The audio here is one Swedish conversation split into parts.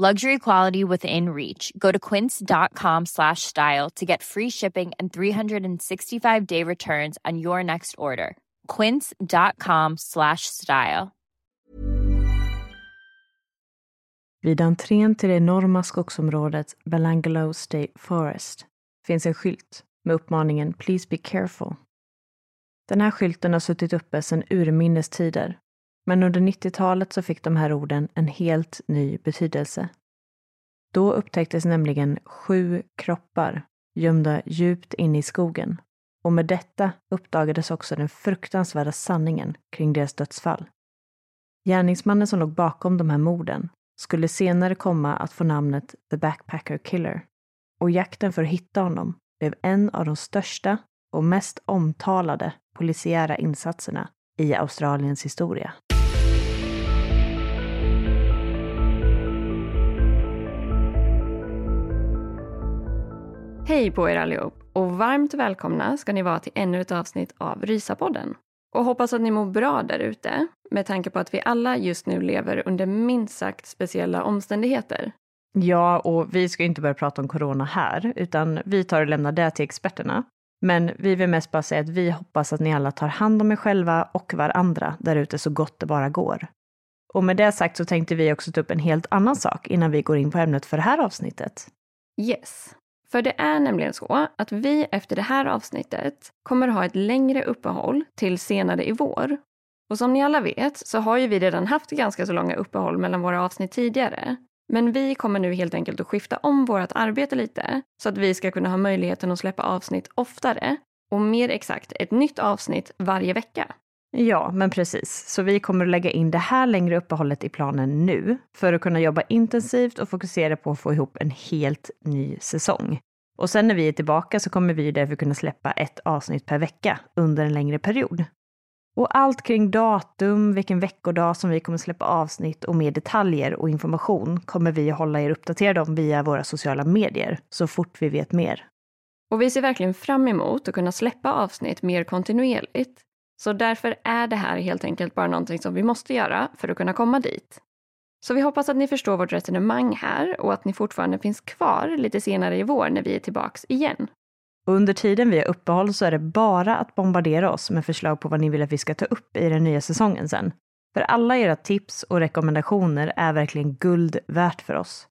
Luxury quality within reach. Go to quince.com slash style to get free shipping and 365 day returns on your next order. Quince.com slash style. Vid entrén till det enorma skogsområdet Belangelo State Forest finns en skylt med uppmaningen Please be careful. Den här skylten har suttit uppe sedan urminnes tider, men under 90-talet så fick de här orden en helt ny betydelse. Då upptäcktes nämligen sju kroppar gömda djupt inne i skogen och med detta uppdagades också den fruktansvärda sanningen kring deras dödsfall. Gärningsmannen som låg bakom de här morden skulle senare komma att få namnet The Backpacker Killer och jakten för att hitta honom blev en av de största och mest omtalade polisiära insatserna i Australiens historia. Hej på er allihop och varmt välkomna ska ni vara till ännu ett avsnitt av Rysapodden. Och hoppas att ni mår bra där ute med tanke på att vi alla just nu lever under minst sagt speciella omständigheter. Ja, och vi ska inte börja prata om corona här, utan vi tar och lämnar det till experterna. Men vi vill mest bara säga att vi hoppas att ni alla tar hand om er själva och varandra där ute så gott det bara går. Och med det sagt så tänkte vi också ta upp en helt annan sak innan vi går in på ämnet för det här avsnittet. Yes. För det är nämligen så att vi efter det här avsnittet kommer ha ett längre uppehåll till senare i vår. Och som ni alla vet så har ju vi redan haft ganska så långa uppehåll mellan våra avsnitt tidigare. Men vi kommer nu helt enkelt att skifta om vårt arbete lite så att vi ska kunna ha möjligheten att släppa avsnitt oftare och mer exakt ett nytt avsnitt varje vecka. Ja, men precis. Så vi kommer att lägga in det här längre uppehållet i planen nu för att kunna jobba intensivt och fokusera på att få ihop en helt ny säsong. Och sen när vi är tillbaka så kommer vi därför kunna släppa ett avsnitt per vecka under en längre period. Och allt kring datum, vilken veckodag som vi kommer släppa avsnitt och mer detaljer och information kommer vi att hålla er uppdaterade om via våra sociala medier så fort vi vet mer. Och vi ser verkligen fram emot att kunna släppa avsnitt mer kontinuerligt. Så därför är det här helt enkelt bara någonting som vi måste göra för att kunna komma dit. Så vi hoppas att ni förstår vårt resonemang här och att ni fortfarande finns kvar lite senare i vår när vi är tillbaks igen. Under tiden vi har uppehåll så är det bara att bombardera oss med förslag på vad ni vill att vi ska ta upp i den nya säsongen sen. För alla era tips och rekommendationer är verkligen guld värt för oss.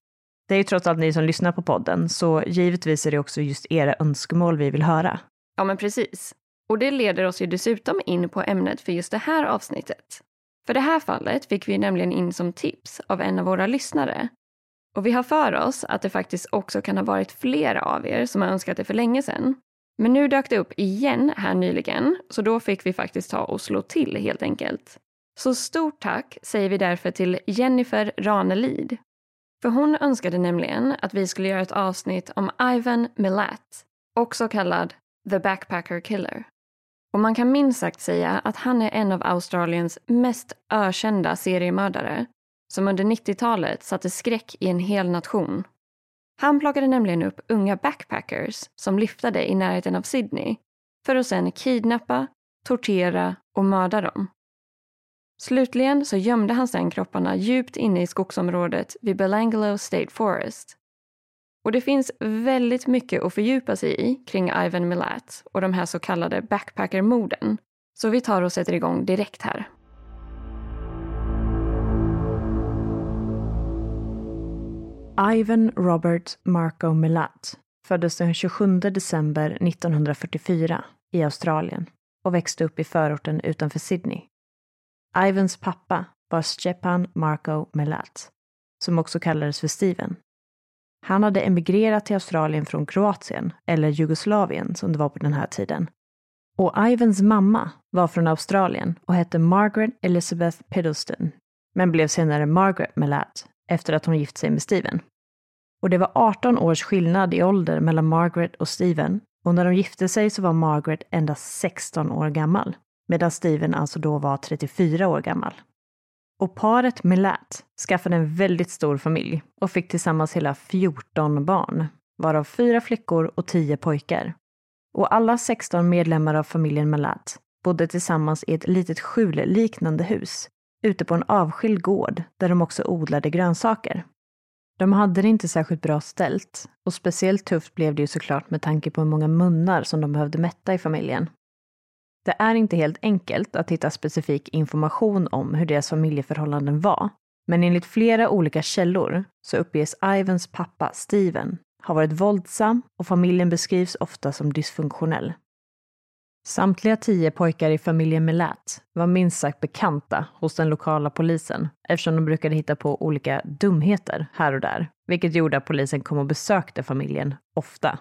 Det är ju trots allt ni som lyssnar på podden, så givetvis är det också just era önskemål vi vill höra. Ja, men precis. Och det leder oss ju dessutom in på ämnet för just det här avsnittet. För det här fallet fick vi nämligen in som tips av en av våra lyssnare. Och vi har för oss att det faktiskt också kan ha varit flera av er som har önskat det för länge sedan. Men nu dök det upp igen här nyligen, så då fick vi faktiskt ta och slå till helt enkelt. Så stort tack säger vi därför till Jennifer Ranelid. För hon önskade nämligen att vi skulle göra ett avsnitt om Ivan Milat, också kallad The Backpacker Killer. Och man kan minst sagt säga att han är en av Australiens mest ökända seriemördare som under 90-talet satte skräck i en hel nation. Han plockade nämligen upp unga backpackers som lyftade i närheten av Sydney för att sedan kidnappa, tortera och mörda dem. Slutligen så gömde han sedan kropparna djupt inne i skogsområdet vid Belangelo State Forest. Och det finns väldigt mycket att fördjupa sig i kring Ivan Milat och de här så kallade backpackermorden. Så vi tar och sätter igång direkt här. Ivan Robert Marco Milat föddes den 27 december 1944 i Australien och växte upp i förorten utanför Sydney. Ivans pappa var Stepan Marco Melat, som också kallades för Steven. Han hade emigrerat till Australien från Kroatien, eller Jugoslavien som det var på den här tiden. Och Ivans mamma var från Australien och hette Margaret Elizabeth Piddleston, men blev senare Margaret Milat efter att hon gift sig med Steven. Och det var 18 års skillnad i ålder mellan Margaret och Steven och när de gifte sig så var Margaret endast 16 år gammal, medan Steven alltså då var 34 år gammal. Och paret Milat skaffade en väldigt stor familj och fick tillsammans hela 14 barn, varav fyra flickor och 10 pojkar. Och alla 16 medlemmar av familjen Milat bodde tillsammans i ett litet skjulliknande hus ute på en avskild gård där de också odlade grönsaker. De hade det inte särskilt bra ställt och speciellt tufft blev det ju såklart med tanke på hur många munnar som de behövde mätta i familjen. Det är inte helt enkelt att hitta specifik information om hur deras familjeförhållanden var, men enligt flera olika källor så uppges Ivans pappa Steven ha varit våldsam och familjen beskrivs ofta som dysfunktionell. Samtliga tio pojkar i familjen Melat var minst sagt bekanta hos den lokala polisen eftersom de brukade hitta på olika dumheter här och där, vilket gjorde att polisen kom och besökte familjen ofta.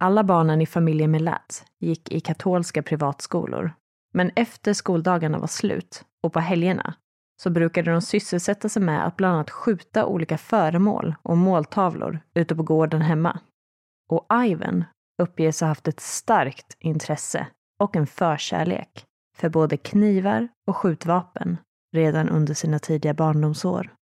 Alla barnen i familjen Melat gick i katolska privatskolor, men efter skoldagarna var slut och på helgerna så brukade de sysselsätta sig med att bland annat skjuta olika föremål och måltavlor ute på gården hemma. Och Ivan uppges ha haft ett starkt intresse och en förkärlek för både knivar och skjutvapen redan under sina tidiga barndomsår.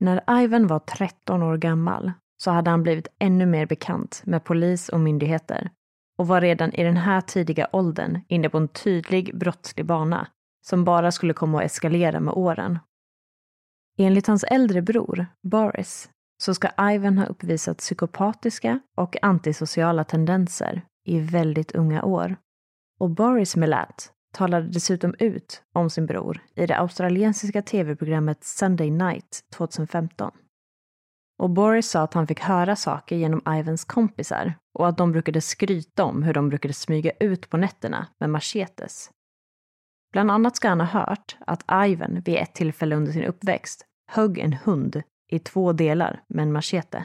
När Ivan var 13 år gammal så hade han blivit ännu mer bekant med polis och myndigheter och var redan i den här tidiga åldern inne på en tydlig brottslig bana som bara skulle komma att eskalera med åren. Enligt hans äldre bror, Boris, så ska Ivan ha uppvisat psykopatiska och antisociala tendenser i väldigt unga år. Och Boris Melat talade dessutom ut om sin bror i det australiensiska tv-programmet Sunday Night 2015. Och Boris sa att han fick höra saker genom Ivans kompisar och att de brukade skryta om hur de brukade smyga ut på nätterna med machetes. Bland annat ska han ha hört att Ivan vid ett tillfälle under sin uppväxt högg en hund i två delar med en machete.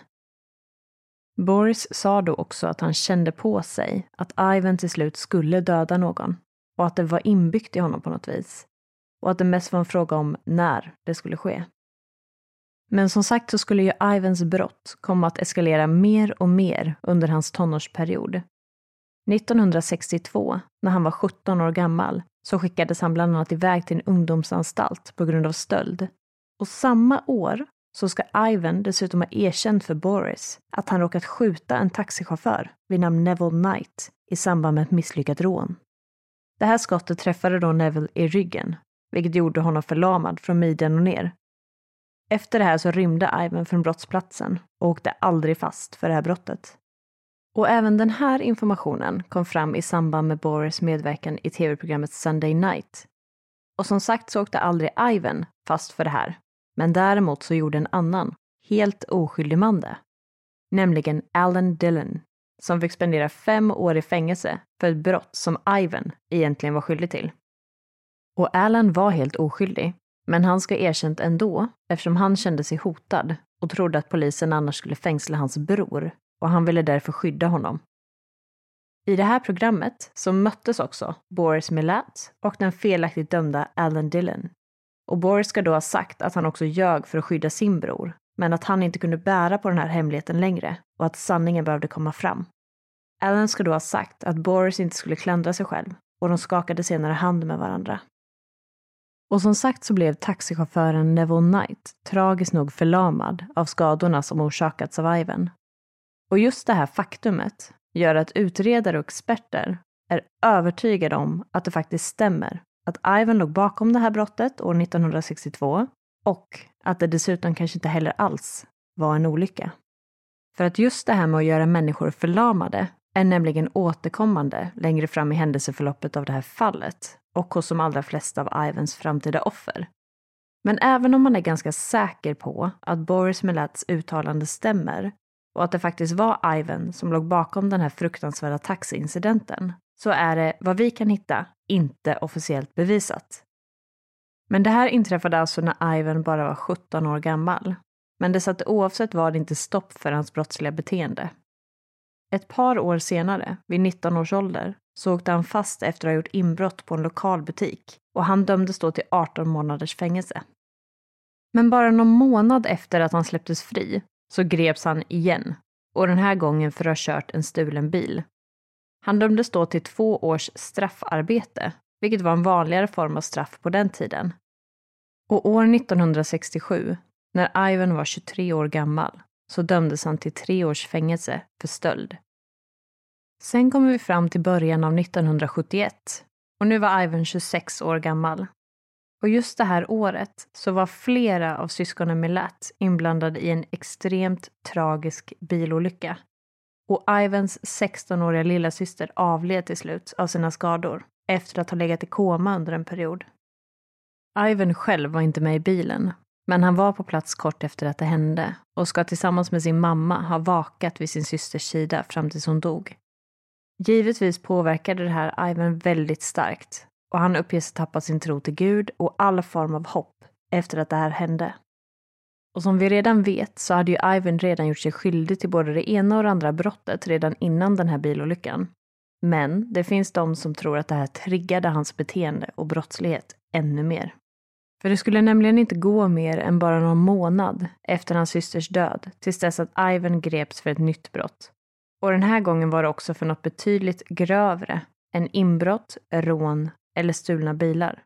Boris sa då också att han kände på sig att Ivan till slut skulle döda någon och att det var inbyggt i honom på något vis. Och att det mest var en fråga om när det skulle ske. Men som sagt så skulle ju Ivans brott komma att eskalera mer och mer under hans tonårsperiod. 1962, när han var 17 år gammal, så skickades han bland annat iväg till en ungdomsanstalt på grund av stöld. Och samma år så ska Ivan dessutom ha erkänt för Boris att han råkat skjuta en taxichaufför vid namn Neville Knight i samband med ett misslyckat rån. Det här skottet träffade då Neville i ryggen, vilket gjorde honom förlamad från midjan och ner. Efter det här så rymde Ivan från brottsplatsen och åkte aldrig fast för det här brottet. Och även den här informationen kom fram i samband med Boris medverkan i tv-programmet Sunday Night. Och som sagt så åkte aldrig Ivan fast för det här, men däremot så gjorde en annan, helt oskyldig man det. Nämligen Alan Dillon, som fick spendera fem år i fängelse för ett brott som Ivan egentligen var skyldig till. Och Alan var helt oskyldig, men han ska erkänt ändå eftersom han kände sig hotad och trodde att polisen annars skulle fängsla hans bror och han ville därför skydda honom. I det här programmet så möttes också Boris Milat och den felaktigt dömda Alan Dillon och Boris ska då ha sagt att han också ljög för att skydda sin bror, men att han inte kunde bära på den här hemligheten längre och att sanningen behövde komma fram. Alan ska då ha sagt att Boris inte skulle klandra sig själv och de skakade senare hand med varandra. Och som sagt så blev taxichauffören Neville Knight tragiskt nog förlamad av skadorna som orsakats av Ivan. Och just det här faktumet gör att utredare och experter är övertygade om att det faktiskt stämmer att Ivan låg bakom det här brottet år 1962 och att det dessutom kanske inte heller alls var en olycka. För att just det här med att göra människor förlamade är nämligen återkommande längre fram i händelseförloppet av det här fallet och hos de allra flesta av Ivans framtida offer. Men även om man är ganska säker på att Boris Melats uttalande stämmer och att det faktiskt var Ivan som låg bakom den här fruktansvärda taxiincidenten så är det, vad vi kan hitta, inte officiellt bevisat. Men det här inträffade alltså när Ivan bara var 17 år gammal. Men det satte oavsett vad inte stopp för hans brottsliga beteende. Ett par år senare, vid 19 års ålder, så åkte han fast efter att ha gjort inbrott på en lokal butik och han dömdes då till 18 månaders fängelse. Men bara någon månad efter att han släpptes fri så greps han igen och den här gången för att ha kört en stulen bil. Han dömdes då till två års straffarbete, vilket var en vanligare form av straff på den tiden. Och år 1967, när Ivan var 23 år gammal, så dömdes han till tre års fängelse för stöld. Sen kommer vi fram till början av 1971 och nu var Ivan 26 år gammal. Och just det här året så var flera av syskonen Milat inblandade i en extremt tragisk bilolycka. Och Ivans 16-åriga lillasyster avled till slut av sina skador efter att ha legat i koma under en period. Ivan själv var inte med i bilen, men han var på plats kort efter att det hände och ska tillsammans med sin mamma ha vakat vid sin systers sida fram tills hon dog. Givetvis påverkade det här Ivan väldigt starkt och han uppges ha tappat sin tro till Gud och all form av hopp efter att det här hände. Och som vi redan vet så hade ju Ivan redan gjort sig skyldig till både det ena och det andra brottet redan innan den här bilolyckan. Men det finns de som tror att det här triggade hans beteende och brottslighet ännu mer. För det skulle nämligen inte gå mer än bara någon månad efter hans systers död tills dess att Ivan greps för ett nytt brott. Och den här gången var det också för något betydligt grövre än inbrott, rån eller stulna bilar.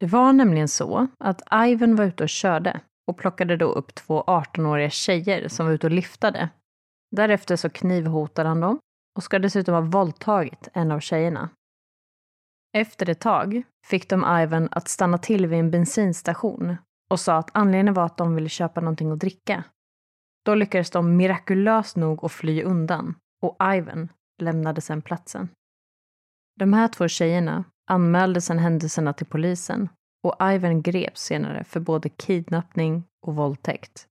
Det var nämligen så att Ivan var ute och körde och plockade då upp två 18-åriga tjejer som var ute och liftade. Därefter så knivhotade han dem och ska dessutom ha våldtagit en av tjejerna. Efter ett tag fick de Ivan att stanna till vid en bensinstation och sa att anledningen var att de ville köpa någonting att dricka. Då lyckades de mirakulöst nog att fly undan och Ivan lämnade sen platsen. De här två tjejerna anmälde sen händelserna till polisen och Ivan greps senare för både kidnappning och våldtäkt.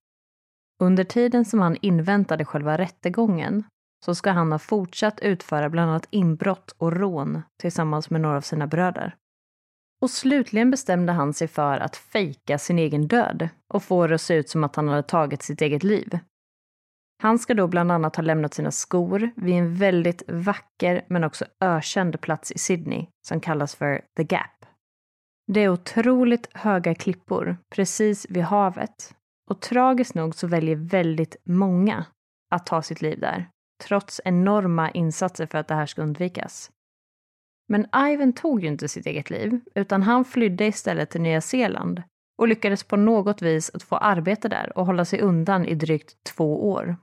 Under tiden som han inväntade själva rättegången så ska han ha fortsatt utföra bland annat inbrott och rån tillsammans med några av sina bröder. Och slutligen bestämde han sig för att fejka sin egen död och få det att se ut som att han hade tagit sitt eget liv. Han ska då bland annat ha lämnat sina skor vid en väldigt vacker men också ökänd plats i Sydney som kallas för The Gap. Det är otroligt höga klippor precis vid havet och tragiskt nog så väljer väldigt många att ta sitt liv där trots enorma insatser för att det här ska undvikas. Men Ivan tog ju inte sitt eget liv, utan han flydde istället till Nya Zeeland och lyckades på något vis att få arbete där och hålla sig undan i drygt två år.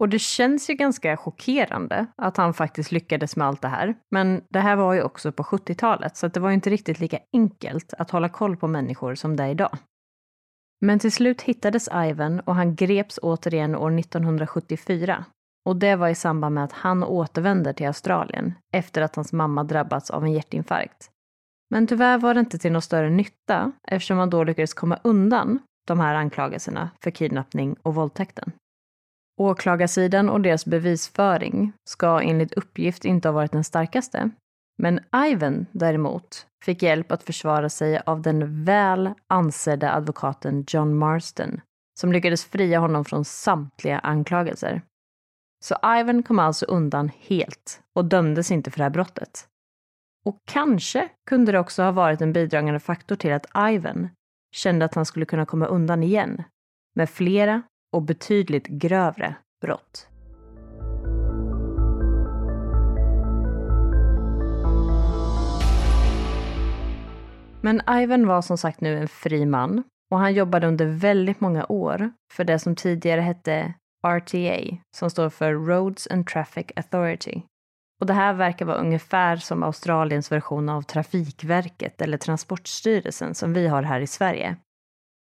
Och det känns ju ganska chockerande att han faktiskt lyckades med allt det här. Men det här var ju också på 70-talet, så det var ju inte riktigt lika enkelt att hålla koll på människor som det är idag. Men till slut hittades Ivan och han greps återigen år 1974 och det var i samband med att han återvänder till Australien efter att hans mamma drabbats av en hjärtinfarkt. Men tyvärr var det inte till någon större nytta eftersom han då lyckades komma undan de här anklagelserna för kidnappning och våldtäkten. Åklagarsidan och deras bevisföring ska enligt uppgift inte ha varit den starkaste. Men Ivan däremot fick hjälp att försvara sig av den väl ansedda advokaten John Marston som lyckades fria honom från samtliga anklagelser. Så Ivan kom alltså undan helt och dömdes inte för det här brottet. Och kanske kunde det också ha varit en bidragande faktor till att Ivan kände att han skulle kunna komma undan igen med flera och betydligt grövre brott. Men Ivan var som sagt nu en fri man och han jobbade under väldigt många år för det som tidigare hette RTA, som står för Roads and Traffic Authority. Och det här verkar vara ungefär som Australiens version av Trafikverket eller Transportstyrelsen som vi har här i Sverige.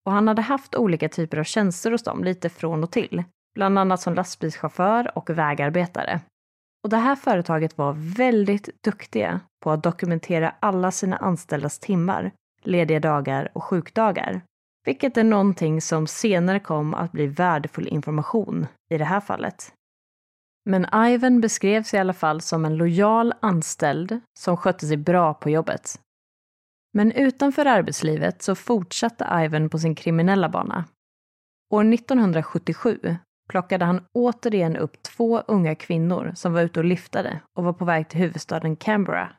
Och han hade haft olika typer av tjänster hos dem, lite från och till. bland annat som lastbilschaufför och vägarbetare. Och det här företaget var väldigt duktiga på att dokumentera alla sina anställdas timmar, lediga dagar och sjukdagar. Vilket är någonting som senare kom att bli värdefull information i det här fallet. Men Ivan beskrevs i alla fall som en lojal anställd som skötte sig bra på jobbet. Men utanför arbetslivet så fortsatte Ivan på sin kriminella bana. År 1977 plockade han återigen upp två unga kvinnor som var ute och liftade och var på väg till huvudstaden Canberra.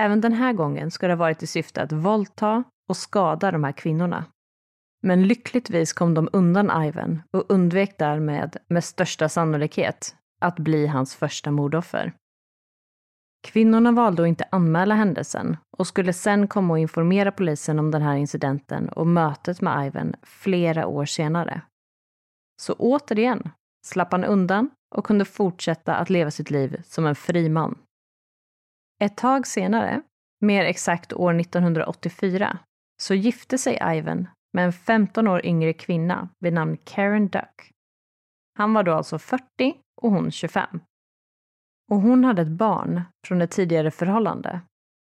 Även den här gången ska det ha varit i syfte att våldta och skada de här kvinnorna. Men lyckligtvis kom de undan Ivan och undvek därmed med största sannolikhet att bli hans första mordoffer. Kvinnorna valde att inte anmäla händelsen och skulle sen komma och informera polisen om den här incidenten och mötet med Ivan flera år senare. Så återigen slapp han undan och kunde fortsätta att leva sitt liv som en fri man. Ett tag senare, mer exakt år 1984, så gifte sig Ivan med en 15 år yngre kvinna vid namn Karen Duck. Han var då alltså 40 och hon 25. Och hon hade ett barn från ett tidigare förhållande.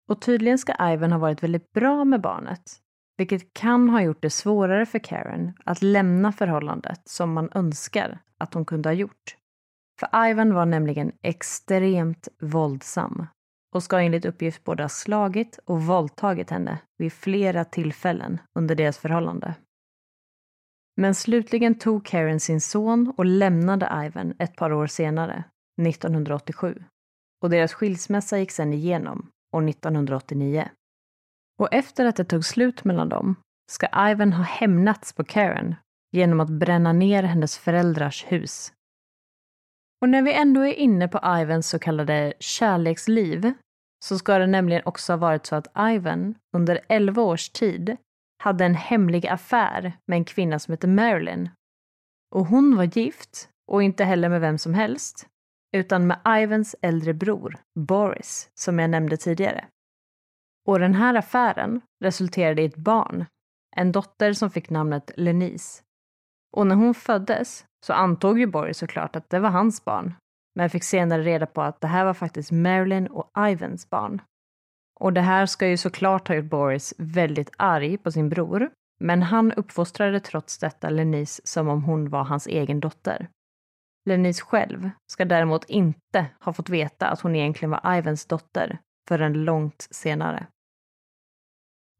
Och tydligen ska Ivan ha varit väldigt bra med barnet, vilket kan ha gjort det svårare för Karen att lämna förhållandet som man önskar att hon kunde ha gjort. För Ivan var nämligen extremt våldsam och ska enligt uppgift både ha slagit och våldtagit henne vid flera tillfällen under deras förhållande. Men slutligen tog Karen sin son och lämnade Ivan ett par år senare, 1987. Och deras skilsmässa gick sedan igenom år 1989. Och efter att det tog slut mellan dem ska Ivan ha hämnats på Karen genom att bränna ner hennes föräldrars hus. Och när vi ändå är inne på Ivans så kallade kärleksliv så ska det nämligen också ha varit så att Ivan under 11 års tid hade en hemlig affär med en kvinna som hette Marilyn. Och hon var gift och inte heller med vem som helst, utan med Ivans äldre bror, Boris, som jag nämnde tidigare. Och den här affären resulterade i ett barn, en dotter som fick namnet Lenise. Och när hon föddes så antog ju Boris såklart att det var hans barn, men fick senare reda på att det här var faktiskt Marilyn och Ivans barn. Och det här ska ju såklart ha gjort Boris väldigt arg på sin bror, men han uppfostrade trots detta Lenise som om hon var hans egen dotter. Lenise själv ska däremot inte ha fått veta att hon egentligen var Ivans dotter förrän långt senare.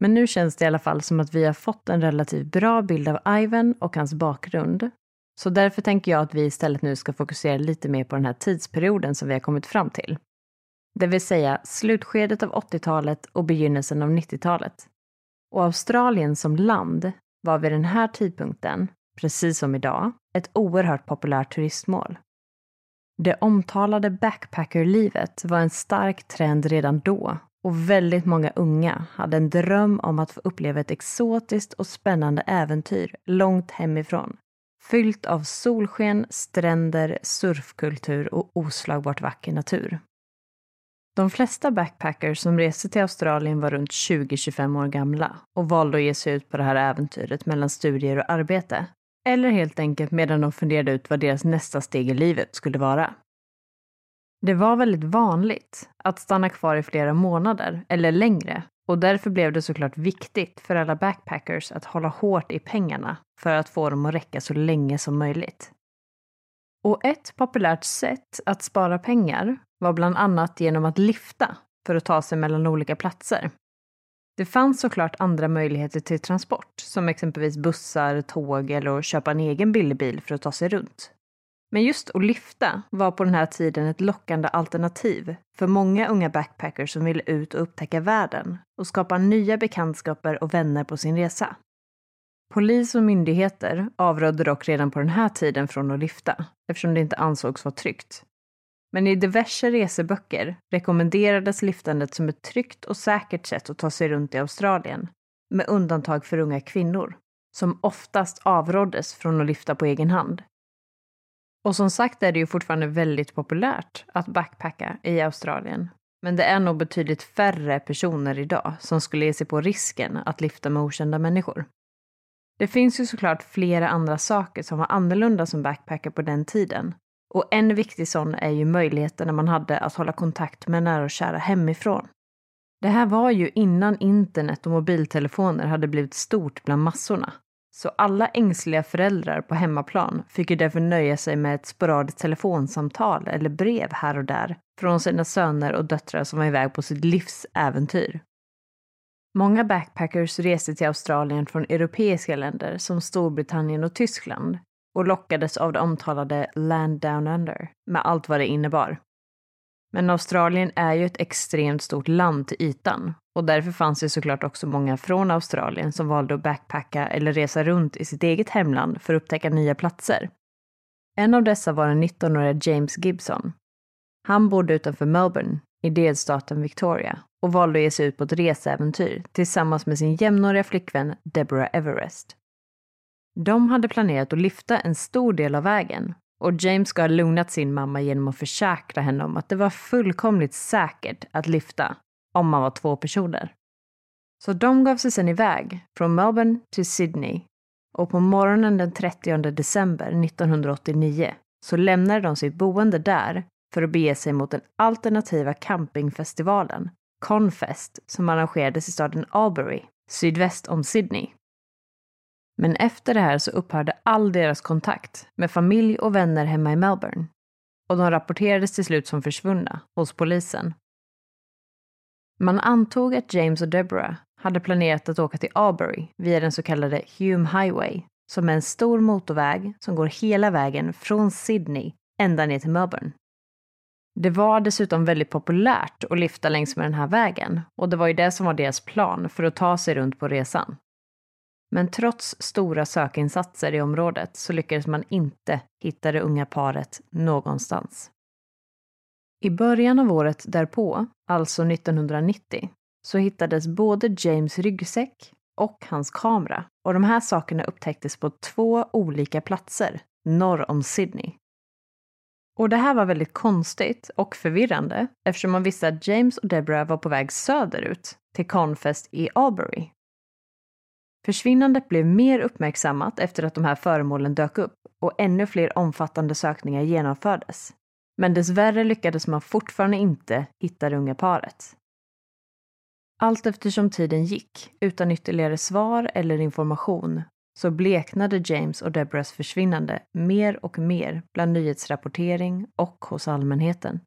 Men nu känns det i alla fall som att vi har fått en relativt bra bild av Ivan och hans bakgrund. Så därför tänker jag att vi istället nu ska fokusera lite mer på den här tidsperioden som vi har kommit fram till det vill säga slutskedet av 80-talet och begynnelsen av 90-talet. Och Australien som land var vid den här tidpunkten, precis som idag, ett oerhört populärt turistmål. Det omtalade backpackerlivet var en stark trend redan då och väldigt många unga hade en dröm om att få uppleva ett exotiskt och spännande äventyr långt hemifrån. Fyllt av solsken, stränder, surfkultur och oslagbart vacker natur. De flesta backpackers som reste till Australien var runt 20-25 år gamla och valde att ge sig ut på det här äventyret mellan studier och arbete. Eller helt enkelt medan de funderade ut vad deras nästa steg i livet skulle vara. Det var väldigt vanligt att stanna kvar i flera månader eller längre och därför blev det såklart viktigt för alla backpackers att hålla hårt i pengarna för att få dem att räcka så länge som möjligt. Och ett populärt sätt att spara pengar var bland annat genom att lyfta för att ta sig mellan olika platser. Det fanns såklart andra möjligheter till transport, som exempelvis bussar, tåg eller att köpa en egen billig bil för att ta sig runt. Men just att lyfta var på den här tiden ett lockande alternativ för många unga backpackers som ville ut och upptäcka världen och skapa nya bekantskaper och vänner på sin resa. Polis och myndigheter avrådde dock redan på den här tiden från att lyfta eftersom det inte ansågs vara tryggt. Men i diverse reseböcker rekommenderades lyftandet som ett tryggt och säkert sätt att ta sig runt i Australien, med undantag för unga kvinnor, som oftast avråddes från att lyfta på egen hand. Och som sagt är det ju fortfarande väldigt populärt att backpacka i Australien, men det är nog betydligt färre personer idag som skulle ge sig på risken att lyfta med okända människor. Det finns ju såklart flera andra saker som var annorlunda som backpacker på den tiden. Och en viktig sån är ju möjligheten man hade att hålla kontakt med nära och kära hemifrån. Det här var ju innan internet och mobiltelefoner hade blivit stort bland massorna. Så alla ängsliga föräldrar på hemmaplan fick ju därför nöja sig med ett sporadiskt telefonsamtal eller brev här och där från sina söner och döttrar som var iväg på sitt livs äventyr. Många backpackers reste till Australien från europeiska länder som Storbritannien och Tyskland och lockades av det omtalade Land Down Under med allt vad det innebar. Men Australien är ju ett extremt stort land till ytan och därför fanns det såklart också många från Australien som valde att backpacka eller resa runt i sitt eget hemland för att upptäcka nya platser. En av dessa var den 19-åriga James Gibson. Han bodde utanför Melbourne i delstaten Victoria och valde att ge sig ut på ett reseäventyr tillsammans med sin jämnåriga flickvän Deborah Everest. De hade planerat att lyfta en stor del av vägen och James ska ha lugnat sin mamma genom att försäkra henne om att det var fullkomligt säkert att lyfta om man var två personer. Så de gav sig sedan iväg från Melbourne till Sydney och på morgonen den 30 december 1989 så lämnade de sitt boende där för att bege sig mot den alternativa campingfestivalen Confest som arrangerades i staden Albury, sydväst om Sydney. Men efter det här så upphörde all deras kontakt med familj och vänner hemma i Melbourne och de rapporterades till slut som försvunna hos polisen. Man antog att James och Deborah hade planerat att åka till Albury via den så kallade Hume Highway som är en stor motorväg som går hela vägen från Sydney ända ner till Melbourne. Det var dessutom väldigt populärt att lyfta längs med den här vägen och det var ju det som var deras plan för att ta sig runt på resan. Men trots stora sökinsatser i området så lyckades man inte hitta det unga paret någonstans. I början av året därpå, alltså 1990, så hittades både James ryggsäck och hans kamera och de här sakerna upptäcktes på två olika platser norr om Sydney. Och det här var väldigt konstigt och förvirrande eftersom man visste att James och Deborah var på väg söderut till Confest i Albury. Försvinnandet blev mer uppmärksammat efter att de här föremålen dök upp och ännu fler omfattande sökningar genomfördes. Men dessvärre lyckades man fortfarande inte hitta det unga paret. Allt eftersom tiden gick, utan ytterligare svar eller information, så bleknade James och Deborahs försvinnande mer och mer bland nyhetsrapportering och hos allmänheten.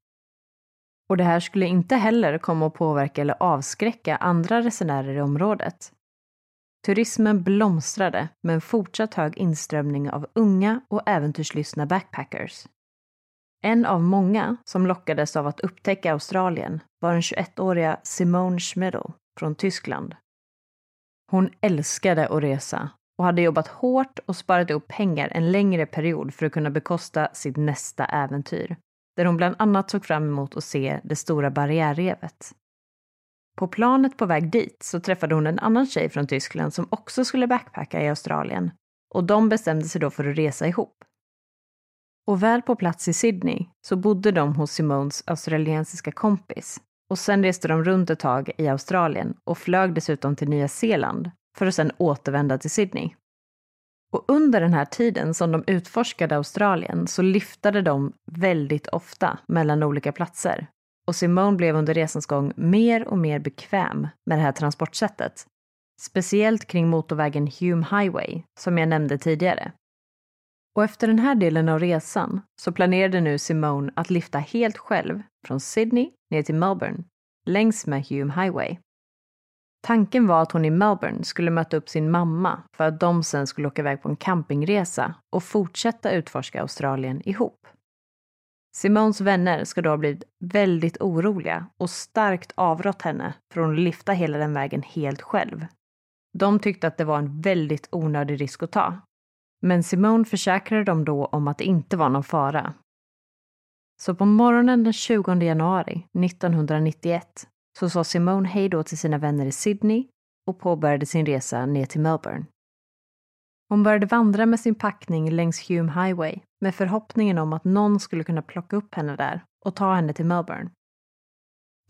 Och det här skulle inte heller komma att påverka eller avskräcka andra resenärer i området. Turismen blomstrade med en fortsatt hög inströmning av unga och äventyrslystna backpackers. En av många som lockades av att upptäcka Australien var den 21-åriga Simone Schmidl från Tyskland. Hon älskade att resa och hade jobbat hårt och sparat ihop pengar en längre period för att kunna bekosta sitt nästa äventyr, där hon bland annat såg fram emot att se det stora barriärrevet. På planet på väg dit så träffade hon en annan tjej från Tyskland som också skulle backpacka i Australien och de bestämde sig då för att resa ihop. Och väl på plats i Sydney så bodde de hos Simons australiensiska kompis och sen reste de runt ett tag i Australien och flög dessutom till Nya Zeeland för att sen återvända till Sydney. Och under den här tiden som de utforskade Australien så lyftade de väldigt ofta mellan olika platser. Och Simone blev under resans gång mer och mer bekväm med det här transportsättet. Speciellt kring motorvägen Hume Highway, som jag nämnde tidigare. Och efter den här delen av resan så planerade nu Simone att lyfta helt själv från Sydney ner till Melbourne längs med Hume Highway. Tanken var att hon i Melbourne skulle möta upp sin mamma för att de sen skulle åka iväg på en campingresa och fortsätta utforska Australien ihop. Simons vänner ska då ha blivit väldigt oroliga och starkt avrått henne från att lyfta hela den vägen helt själv. De tyckte att det var en väldigt onödig risk att ta. Men Simone försäkrade dem då om att det inte var någon fara. Så på morgonen den 20 januari 1991 så sa Simone hej då till sina vänner i Sydney och påbörjade sin resa ner till Melbourne. Hon började vandra med sin packning längs Hume Highway med förhoppningen om att någon skulle kunna plocka upp henne där och ta henne till Melbourne.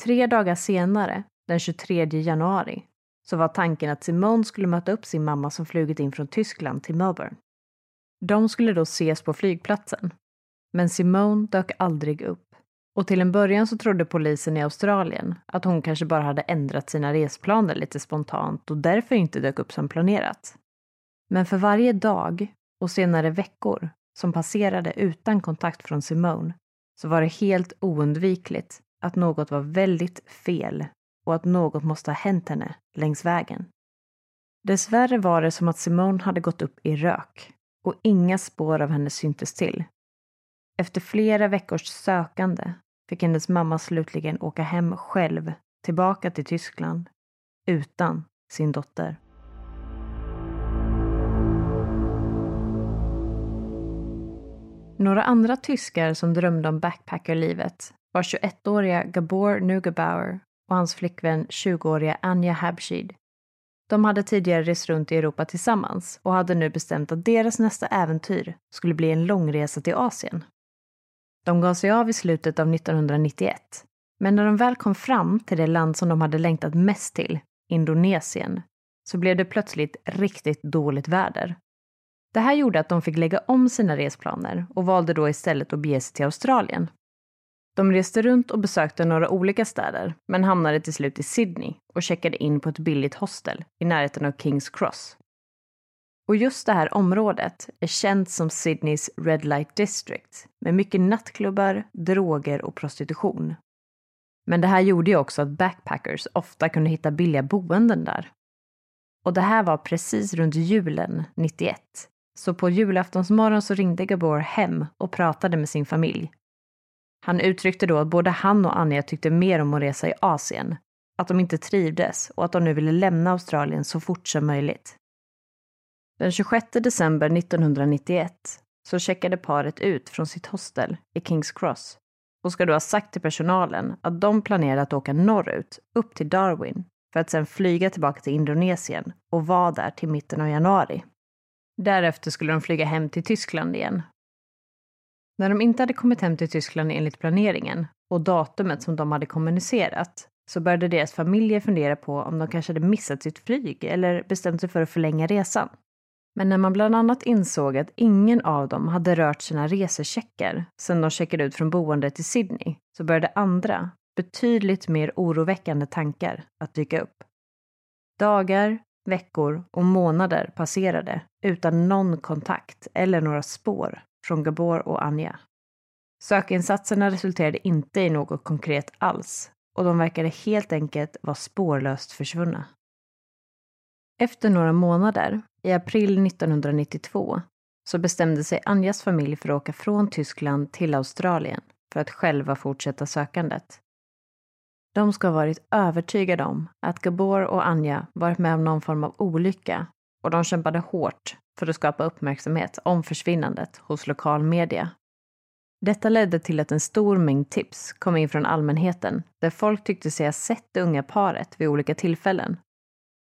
Tre dagar senare, den 23 januari, så var tanken att Simone skulle möta upp sin mamma som flugit in från Tyskland till Melbourne. De skulle då ses på flygplatsen. Men Simone dök aldrig upp. Och till en början så trodde polisen i Australien att hon kanske bara hade ändrat sina resplaner lite spontant och därför inte dök upp som planerat. Men för varje dag och senare veckor som passerade utan kontakt från Simone så var det helt oundvikligt att något var väldigt fel och att något måste ha hänt henne längs vägen. Dessvärre var det som att Simone hade gått upp i rök och inga spår av henne syntes till. Efter flera veckors sökande fick hennes mamma slutligen åka hem själv tillbaka till Tyskland utan sin dotter. Några andra tyskar som drömde om backpackerlivet var 21-åriga Gabor Nugebauer och hans flickvän 20-åriga Anja Habshid. De hade tidigare rest runt i Europa tillsammans och hade nu bestämt att deras nästa äventyr skulle bli en långresa till Asien. De gav sig av i slutet av 1991, men när de väl kom fram till det land som de hade längtat mest till, Indonesien, så blev det plötsligt riktigt dåligt väder. Det här gjorde att de fick lägga om sina resplaner och valde då istället att bege sig till Australien. De reste runt och besökte några olika städer, men hamnade till slut i Sydney och checkade in på ett billigt hostel i närheten av Kings Cross. Och just det här området är känt som Sydneys Red Light District med mycket nattklubbar, droger och prostitution. Men det här gjorde ju också att backpackers ofta kunde hitta billiga boenden där. Och det här var precis runt julen 91. Så på julaftonsmorgon så ringde Gabor hem och pratade med sin familj han uttryckte då att både han och Anja tyckte mer om att resa i Asien, att de inte trivdes och att de nu ville lämna Australien så fort som möjligt. Den 26 december 1991 så checkade paret ut från sitt hostel i Kings Cross och ska då ha sagt till personalen att de planerade att åka norrut, upp till Darwin, för att sedan flyga tillbaka till Indonesien och vara där till mitten av januari. Därefter skulle de flyga hem till Tyskland igen när de inte hade kommit hem till Tyskland enligt planeringen och datumet som de hade kommunicerat så började deras familjer fundera på om de kanske hade missat sitt flyg eller bestämt sig för att förlänga resan. Men när man bland annat insåg att ingen av dem hade rört sina resecheckar sedan de checkade ut från boendet i Sydney så började andra, betydligt mer oroväckande tankar att dyka upp. Dagar, veckor och månader passerade utan någon kontakt eller några spår från Gabor och Anja. Sökinsatserna resulterade inte i något konkret alls och de verkade helt enkelt vara spårlöst försvunna. Efter några månader, i april 1992, så bestämde sig Anjas familj för att åka från Tyskland till Australien för att själva fortsätta sökandet. De ska ha varit övertygade om att Gabor och Anja varit med om någon form av olycka och de kämpade hårt för att skapa uppmärksamhet om försvinnandet hos lokal media. Detta ledde till att en stor mängd tips kom in från allmänheten där folk tyckte sig ha sett det unga paret vid olika tillfällen.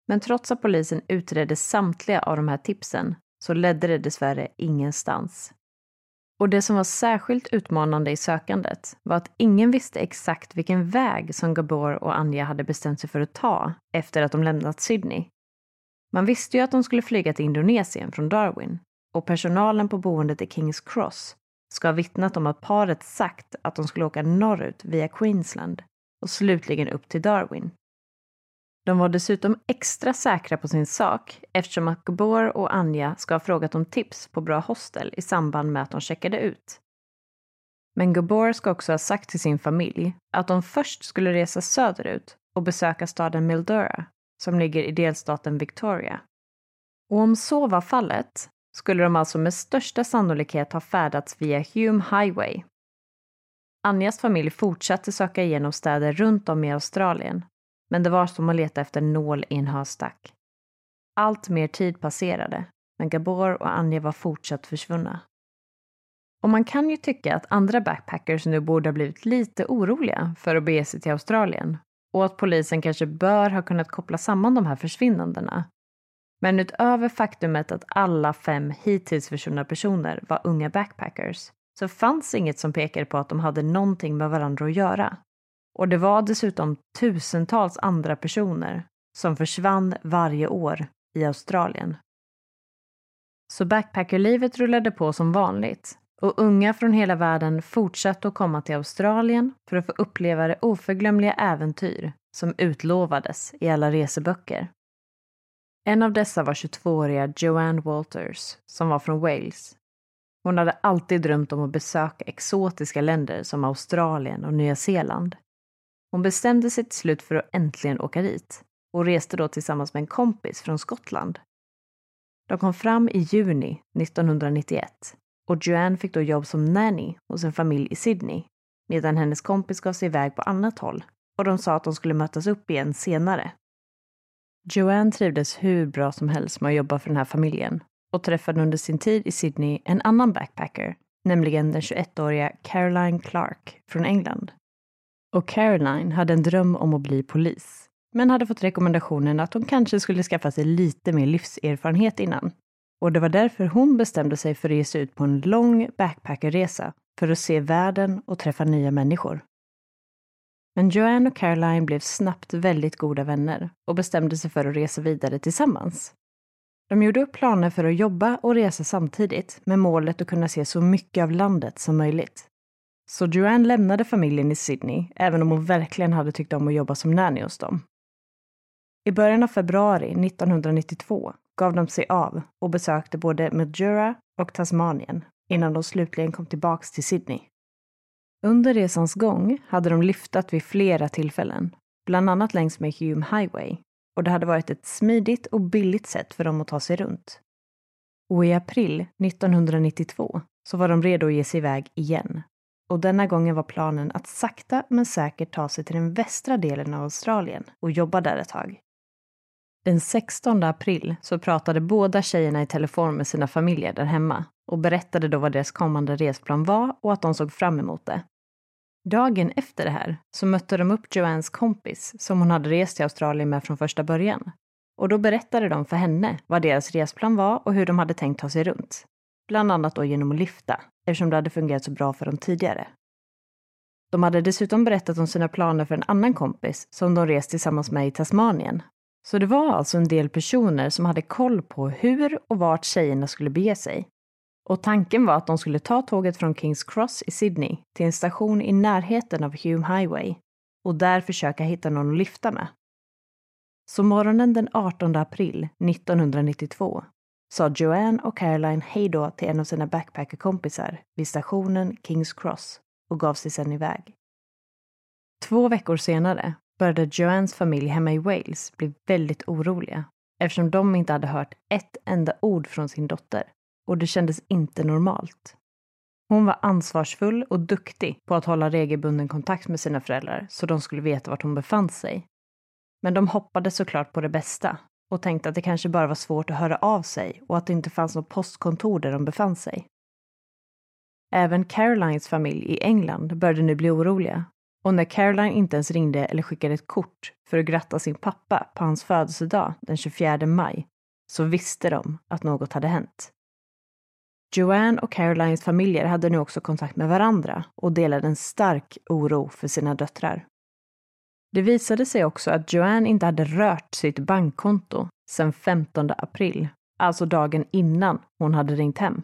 Men trots att polisen utredde samtliga av de här tipsen så ledde det dessvärre ingenstans. Och det som var särskilt utmanande i sökandet var att ingen visste exakt vilken väg som Gabor och Anja hade bestämt sig för att ta efter att de lämnat Sydney. Man visste ju att de skulle flyga till Indonesien från Darwin och personalen på boendet i Kings Cross ska ha vittnat om att paret sagt att de skulle åka norrut via Queensland och slutligen upp till Darwin. De var dessutom extra säkra på sin sak eftersom att Gabor och Anja ska ha frågat om tips på bra hostel i samband med att de checkade ut. Men Gabor ska också ha sagt till sin familj att de först skulle resa söderut och besöka staden Mildura som ligger i delstaten Victoria. Och om så var fallet skulle de alltså med största sannolikhet ha färdats via Hume Highway. Anjas familj fortsatte söka igenom städer runt om i Australien, men det var som att leta efter en nål i en höstack. Allt mer tid passerade, men Gabor och Anja var fortsatt försvunna. Och man kan ju tycka att andra backpackers nu borde ha blivit lite oroliga för att bege sig till Australien och att polisen kanske bör ha kunnat koppla samman de här försvinnandena. Men utöver faktumet att alla fem hittills försvunna personer var unga backpackers så fanns inget som pekade på att de hade någonting med varandra att göra. Och det var dessutom tusentals andra personer som försvann varje år i Australien. Så backpackerlivet rullade på som vanligt och unga från hela världen fortsatte att komma till Australien för att få uppleva det oförglömliga äventyr som utlovades i alla reseböcker. En av dessa var 22-åriga Joanne Walters som var från Wales. Hon hade alltid drömt om att besöka exotiska länder som Australien och Nya Zeeland. Hon bestämde sig till slut för att äntligen åka dit och reste då tillsammans med en kompis från Skottland. De kom fram i juni 1991 och Joanne fick då jobb som nanny hos en familj i Sydney medan hennes kompis gav sig iväg på annat håll och de sa att de skulle mötas upp igen senare. Joanne trivdes hur bra som helst med att jobba för den här familjen och träffade under sin tid i Sydney en annan backpacker, nämligen den 21-åriga Caroline Clark från England. Och Caroline hade en dröm om att bli polis, men hade fått rekommendationen att hon kanske skulle skaffa sig lite mer livserfarenhet innan. Och det var därför hon bestämde sig för att ge sig ut på en lång backpackerresa för att se världen och träffa nya människor. Men Joanne och Caroline blev snabbt väldigt goda vänner och bestämde sig för att resa vidare tillsammans. De gjorde upp planer för att jobba och resa samtidigt med målet att kunna se så mycket av landet som möjligt. Så Joanne lämnade familjen i Sydney, även om hon verkligen hade tyckt om att jobba som nanny hos dem. I början av februari 1992 gav de sig av och besökte både Mildura och Tasmanien innan de slutligen kom tillbaks till Sydney. Under resans gång hade de lyftat vid flera tillfällen, bland annat längs med Hume Highway, och det hade varit ett smidigt och billigt sätt för dem att ta sig runt. Och i april 1992 så var de redo att ge sig iväg igen. Och denna gången var planen att sakta men säkert ta sig till den västra delen av Australien och jobba där ett tag. Den 16 april så pratade båda tjejerna i telefon med sina familjer där hemma och berättade då vad deras kommande resplan var och att de såg fram emot det. Dagen efter det här så mötte de upp Joannes kompis som hon hade rest till Australien med från första början. Och då berättade de för henne vad deras resplan var och hur de hade tänkt ta sig runt. Bland annat då genom att lyfta, eftersom det hade fungerat så bra för dem tidigare. De hade dessutom berättat om sina planer för en annan kompis som de rest tillsammans med i Tasmanien. Så det var alltså en del personer som hade koll på hur och vart tjejerna skulle bege sig och tanken var att de skulle ta tåget från Kings Cross i Sydney till en station i närheten av Hume Highway och där försöka hitta någon att lyfta med. Så morgonen den 18 april 1992 sa Joanne och Caroline hejdå till en av sina backpackerkompisar vid stationen Kings Cross och gav sig sedan iväg. Två veckor senare började Joannes familj hemma i Wales bli väldigt oroliga eftersom de inte hade hört ett enda ord från sin dotter och det kändes inte normalt. Hon var ansvarsfull och duktig på att hålla regelbunden kontakt med sina föräldrar så de skulle veta vart hon befann sig. Men de hoppades såklart på det bästa och tänkte att det kanske bara var svårt att höra av sig och att det inte fanns något postkontor där de befann sig. Även Carolines familj i England började nu bli oroliga och när Caroline inte ens ringde eller skickade ett kort för att gratta sin pappa på hans födelsedag den 24 maj så visste de att något hade hänt. Joanne och Carolines familjer hade nu också kontakt med varandra och delade en stark oro för sina döttrar. Det visade sig också att Joanne inte hade rört sitt bankkonto sedan 15 april, alltså dagen innan hon hade ringt hem.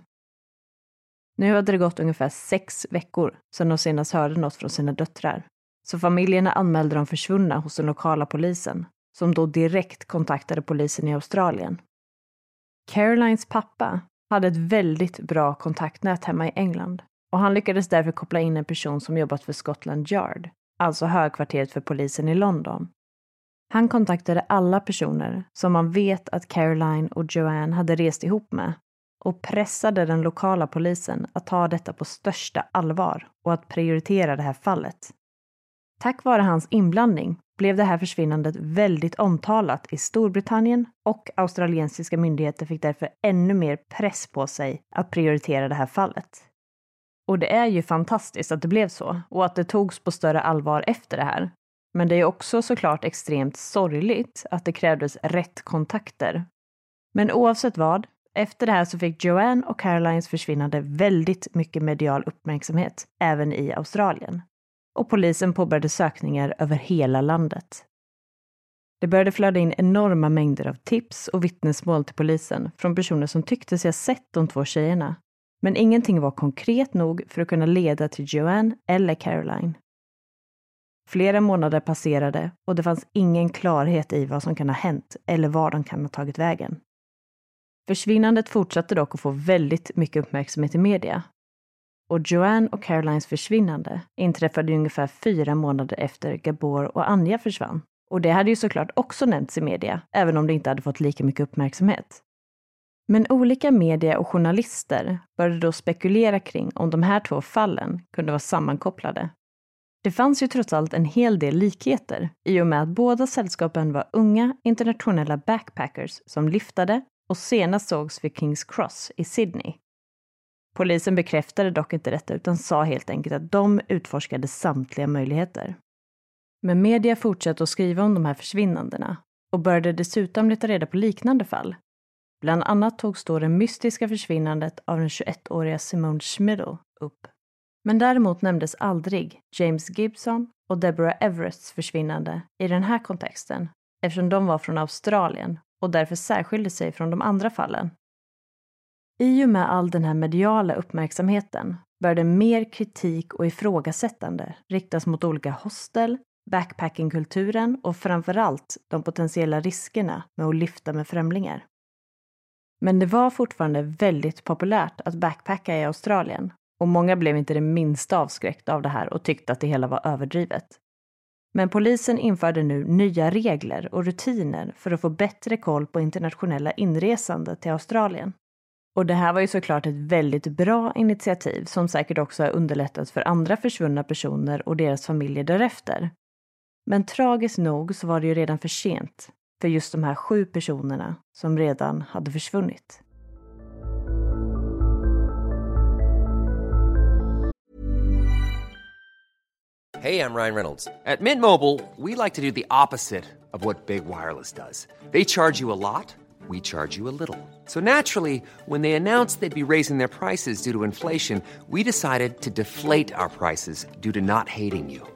Nu hade det gått ungefär sex veckor sedan de senast hörde något från sina döttrar, så familjerna anmälde dem försvunna hos den lokala polisen, som då direkt kontaktade polisen i Australien. Carolines pappa hade ett väldigt bra kontaktnät hemma i England och han lyckades därför koppla in en person som jobbat för Scotland Yard, alltså högkvarteret för polisen i London. Han kontaktade alla personer som man vet att Caroline och Joanne hade rest ihop med och pressade den lokala polisen att ta detta på största allvar och att prioritera det här fallet. Tack vare hans inblandning blev det här försvinnandet väldigt omtalat i Storbritannien och australiensiska myndigheter fick därför ännu mer press på sig att prioritera det här fallet. Och det är ju fantastiskt att det blev så och att det togs på större allvar efter det här. Men det är också såklart extremt sorgligt att det krävdes rätt kontakter. Men oavsett vad, efter det här så fick Joanne och Carolines försvinnande väldigt mycket medial uppmärksamhet, även i Australien och polisen påbörjade sökningar över hela landet. Det Det började flöda in enorma mängder av tips och vittnesmål till polisen från personer som tyckte sig ha sett de två tjejerna. Men ingenting var konkret nog för att kunna leda till Joanne eller Caroline. Flera månader passerade och det fanns ingen klarhet i vad som kan ha hänt eller var de kan ha tagit vägen. Försvinnandet fortsatte dock att få väldigt mycket uppmärksamhet i media. Och Joanne och Carolines försvinnande inträffade ungefär fyra månader efter Gabor och Anja försvann. Och det hade ju såklart också nämnts i media, även om det inte hade fått lika mycket uppmärksamhet. Men olika media och journalister började då spekulera kring om de här två fallen kunde vara sammankopplade. Det fanns ju trots allt en hel del likheter i och med att båda sällskapen var unga internationella backpackers som lyftade och senast sågs vid Kings Cross i Sydney. Polisen bekräftade dock inte detta utan sa helt enkelt att de utforskade samtliga möjligheter. Men media fortsatte att skriva om de här försvinnandena och började dessutom leta reda på liknande fall. Bland annat togs då det mystiska försvinnandet av den 21-åriga Simone Schmidl upp. Men däremot nämndes aldrig James Gibson och Deborah Everests försvinnande i den här kontexten eftersom de var från Australien och därför särskilde sig från de andra fallen. I och med all den här mediala uppmärksamheten började mer kritik och ifrågasättande riktas mot olika hostel, backpackingkulturen och framförallt de potentiella riskerna med att lyfta med främlingar. Men det var fortfarande väldigt populärt att backpacka i Australien och många blev inte det minsta avskräckta av det här och tyckte att det hela var överdrivet. Men polisen införde nu nya regler och rutiner för att få bättre koll på internationella inresande till Australien. Och det här var ju såklart ett väldigt bra initiativ som säkert också har underlättat för andra försvunna personer och deras familjer därefter. Men tragiskt nog så var det ju redan för sent för just de här sju personerna som redan hade försvunnit. Hej, jag Ryan Reynolds. At Mint Mobile, we like to do the opposite of what Big Wireless does. They charge you a lot, we charge you a little. So naturally, when they announced they'd be raising their prices due to inflation, we decided to deflate our prices due to not hating you.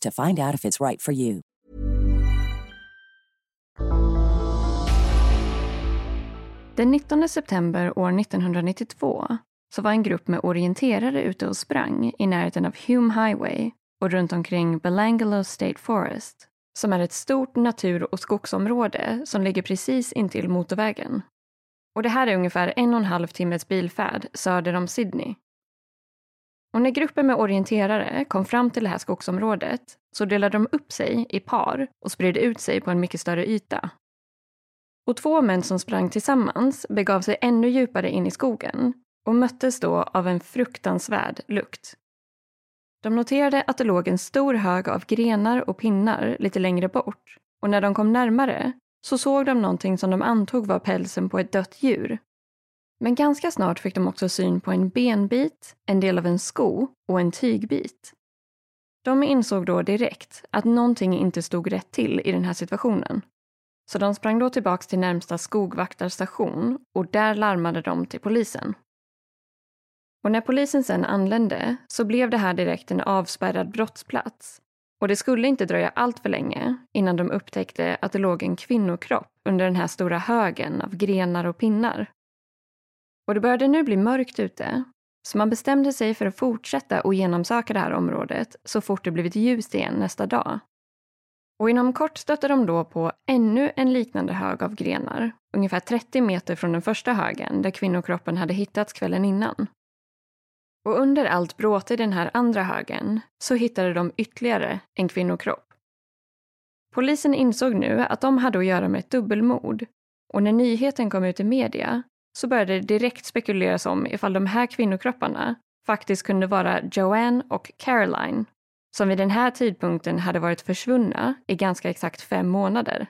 to find out if it's right for you. Den 19 september år 1992 så var en grupp med orienterare ute och sprang i närheten av Hume Highway och runt omkring Belangalo State Forest som är ett stort natur och skogsområde som ligger precis intill motorvägen. Och det här är ungefär en och en halv timmes bilfärd söder om Sydney. Och när gruppen med orienterare kom fram till det här skogsområdet så delade de upp sig i par och spred ut sig på en mycket större yta. Och två män som sprang tillsammans begav sig ännu djupare in i skogen och möttes då av en fruktansvärd lukt. De noterade att det låg en stor hög av grenar och pinnar lite längre bort och när de kom närmare så såg de någonting som de antog var pälsen på ett dött djur. Men ganska snart fick de också syn på en benbit, en del av en sko och en tygbit. De insåg då direkt att någonting inte stod rätt till i den här situationen. Så de sprang då tillbaks till närmsta skogvaktarstation och där larmade de till polisen. Och när polisen sen anlände så blev det här direkt en avspärrad brottsplats. Och det skulle inte dröja allt för länge innan de upptäckte att det låg en kvinnokropp under den här stora högen av grenar och pinnar. Och det började nu bli mörkt ute, så man bestämde sig för att fortsätta och genomsöka det här området så fort det blivit ljust igen nästa dag. Och inom kort stötte de då på ännu en liknande hög av grenar, ungefär 30 meter från den första högen där kvinnokroppen hade hittats kvällen innan. Och under allt bråte i den här andra högen så hittade de ytterligare en kvinnokropp. Polisen insåg nu att de hade att göra med ett dubbelmord och när nyheten kom ut i media så började det direkt spekuleras om ifall de här kvinnokropparna faktiskt kunde vara Joanne och Caroline som vid den här tidpunkten hade varit försvunna i ganska exakt fem månader.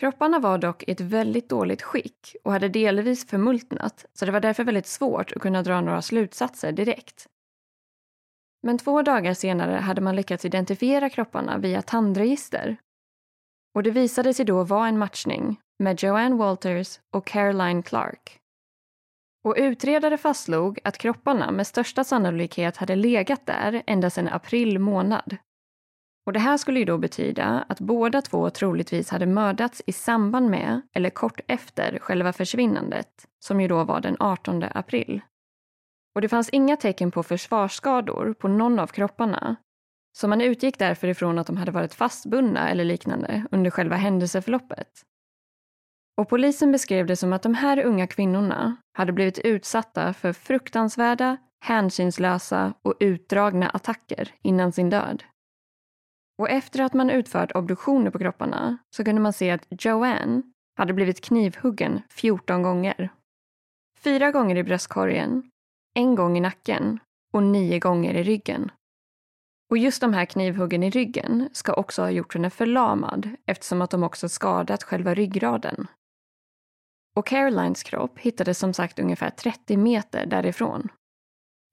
Kropparna var dock i ett väldigt dåligt skick och hade delvis förmultnat så det var därför väldigt svårt att kunna dra några slutsatser direkt. Men två dagar senare hade man lyckats identifiera kropparna via tandregister. Och det visade sig då vara en matchning med Joanne Walters och Caroline Clark. Och utredare fastslog att kropparna med största sannolikhet hade legat där ända sedan april månad och det här skulle ju då betyda att båda två troligtvis hade mördats i samband med eller kort efter själva försvinnandet, som ju då var den 18 april. Och det fanns inga tecken på försvarsskador på någon av kropparna, så man utgick därför ifrån att de hade varit fastbundna eller liknande under själva händelseförloppet. Och polisen beskrev det som att de här unga kvinnorna hade blivit utsatta för fruktansvärda, hänsynslösa och utdragna attacker innan sin död. Och efter att man utfört obduktioner på kropparna så kunde man se att Joanne hade blivit knivhuggen 14 gånger. Fyra gånger i bröstkorgen, en gång i nacken och nio gånger i ryggen. Och just de här knivhuggen i ryggen ska också ha gjort henne förlamad eftersom att de också skadat själva ryggraden. Och Carolines kropp hittades som sagt ungefär 30 meter därifrån.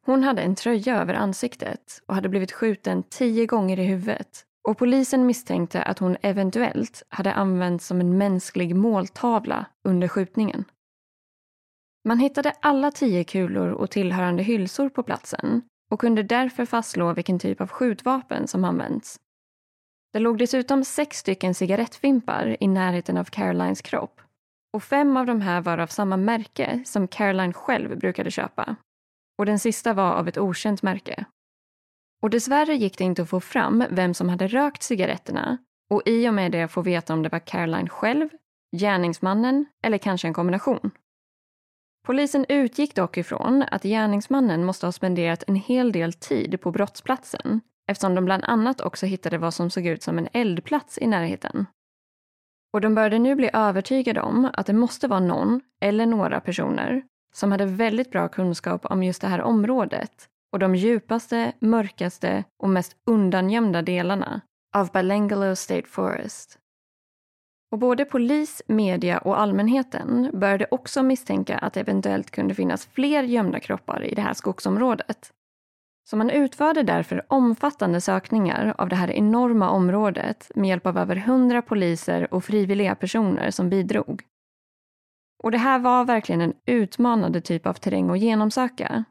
Hon hade en tröja över ansiktet och hade blivit skjuten tio gånger i huvudet och polisen misstänkte att hon eventuellt hade använts som en mänsklig måltavla under skjutningen. Man hittade alla tio kulor och tillhörande hylsor på platsen och kunde därför fastslå vilken typ av skjutvapen som använts. Det låg dessutom sex stycken cigarettfimpar i närheten av Carolines kropp och fem av de här var av samma märke som Caroline själv brukade köpa. Och den sista var av ett okänt märke. Och dessvärre gick det inte att få fram vem som hade rökt cigaretterna och i och med det få veta om det var Caroline själv, gärningsmannen eller kanske en kombination. Polisen utgick dock ifrån att gärningsmannen måste ha spenderat en hel del tid på brottsplatsen eftersom de bland annat också hittade vad som såg ut som en eldplats i närheten. Och de började nu bli övertygade om att det måste vara någon eller några personer som hade väldigt bra kunskap om just det här området och de djupaste, mörkaste och mest undangömda delarna av Balangalo State Forest. Och både polis, media och allmänheten började också misstänka att det eventuellt kunde finnas fler gömda kroppar i det här skogsområdet. Så man utförde därför omfattande sökningar av det här enorma området med hjälp av över hundra poliser och frivilliga personer som bidrog. Och det här var verkligen en utmanande typ av terräng att genomsöka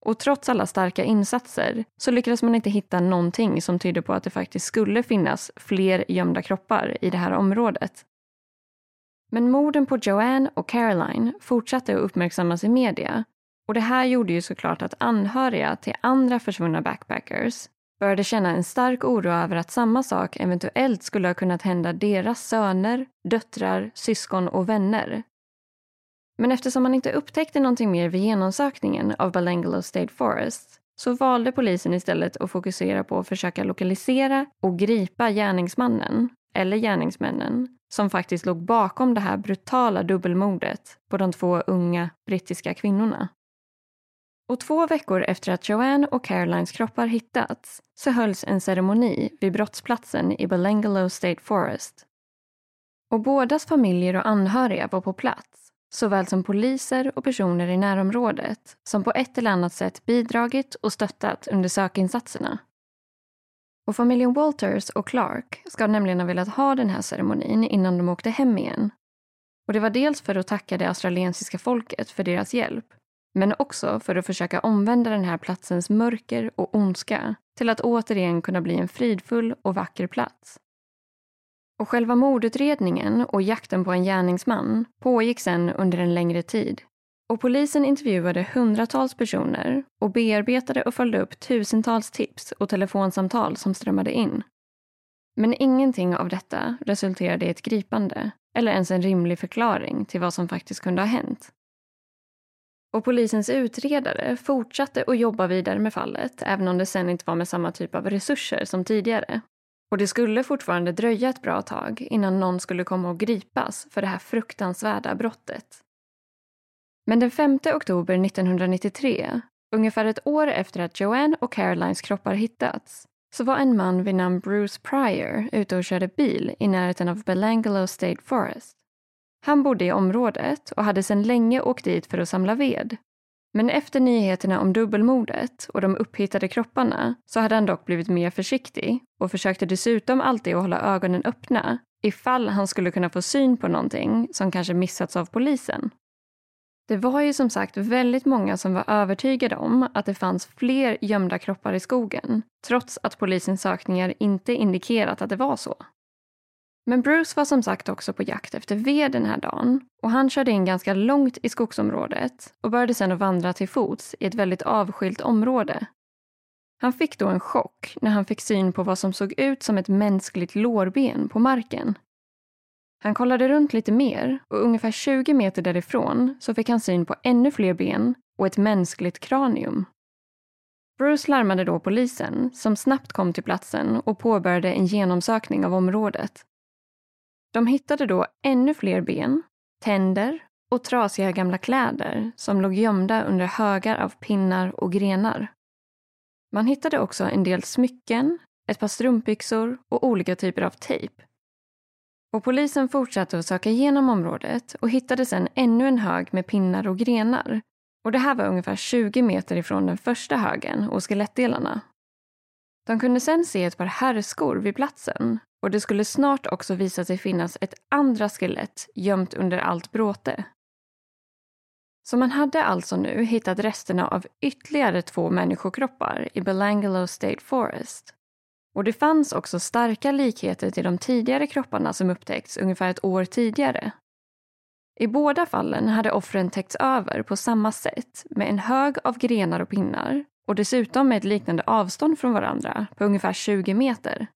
och trots alla starka insatser så lyckades man inte hitta någonting som tydde på att det faktiskt skulle finnas fler gömda kroppar i det här området. Men morden på Joanne och Caroline fortsatte att uppmärksammas i media och det här gjorde ju såklart att anhöriga till andra försvunna backpackers började känna en stark oro över att samma sak eventuellt skulle ha kunnat hända deras söner, döttrar, syskon och vänner men eftersom man inte upptäckte någonting mer vid genomsökningen av Balangalo State Forest så valde polisen istället att fokusera på att försöka lokalisera och gripa gärningsmannen, eller gärningsmännen, som faktiskt låg bakom det här brutala dubbelmordet på de två unga brittiska kvinnorna. Och två veckor efter att Joanne och Carolines kroppar hittats så hölls en ceremoni vid brottsplatsen i Belengalo State Forest Och bådas familjer och anhöriga var på plats, såväl som poliser och personer i närområdet som på ett eller annat sätt bidragit och stöttat under sökinsatserna. Och familjen Walters och Clark ska nämligen ha velat ha den här ceremonin innan de åkte hem igen. Och det var dels för att tacka det australiensiska folket för deras hjälp, men också för att försöka omvända den här platsens mörker och ondska till att återigen kunna bli en fridfull och vacker plats. Och själva mordutredningen och jakten på en gärningsman pågick sedan under en längre tid. Och polisen intervjuade hundratals personer och bearbetade och följde upp tusentals tips och telefonsamtal som strömmade in. Men ingenting av detta resulterade i ett gripande eller ens en rimlig förklaring till vad som faktiskt kunde ha hänt. Och polisens utredare fortsatte att jobba vidare med fallet även om det sen inte var med samma typ av resurser som tidigare. Och det skulle fortfarande dröja ett bra tag innan någon skulle komma och gripas för det här fruktansvärda brottet. Men den 5 oktober 1993, ungefär ett år efter att Joanne och Carolines kroppar hittats, så var en man vid namn Bruce Pryor ute och körde bil i närheten av Belangelo State Forest. Han bodde i området och hade sedan länge åkt dit för att samla ved. Men efter nyheterna om dubbelmordet och de upphittade kropparna så hade han dock blivit mer försiktig och försökte dessutom alltid att hålla ögonen öppna ifall han skulle kunna få syn på någonting som kanske missats av polisen. Det var ju som sagt väldigt många som var övertygade om att det fanns fler gömda kroppar i skogen trots att polisens sökningar inte indikerat att det var så. Men Bruce var som sagt också på jakt efter ved den här dagen och han körde in ganska långt i skogsområdet och började sedan att vandra till fots i ett väldigt avskilt område. Han fick då en chock när han fick syn på vad som såg ut som ett mänskligt lårben på marken. Han kollade runt lite mer och ungefär 20 meter därifrån så fick han syn på ännu fler ben och ett mänskligt kranium. Bruce larmade då polisen som snabbt kom till platsen och påbörjade en genomsökning av området. De hittade då ännu fler ben, tänder och trasiga gamla kläder som låg gömda under högar av pinnar och grenar. Man hittade också en del smycken, ett par strumpbyxor och olika typer av tejp. Och polisen fortsatte att söka igenom området och hittade sedan ännu en hög med pinnar och grenar. Och det här var ungefär 20 meter ifrån den första högen och skelettdelarna. De kunde sedan se ett par herrskor vid platsen och det skulle snart också visa sig finnas ett andra skelett gömt under allt bråte. Så man hade alltså nu hittat resterna av ytterligare två människokroppar i Belangelo State Forest. Och det fanns också starka likheter till de tidigare kropparna som upptäckts ungefär ett år tidigare. I båda fallen hade offren täckts över på samma sätt med en hög av grenar och pinnar och dessutom med ett liknande avstånd från varandra på ungefär 20 meter.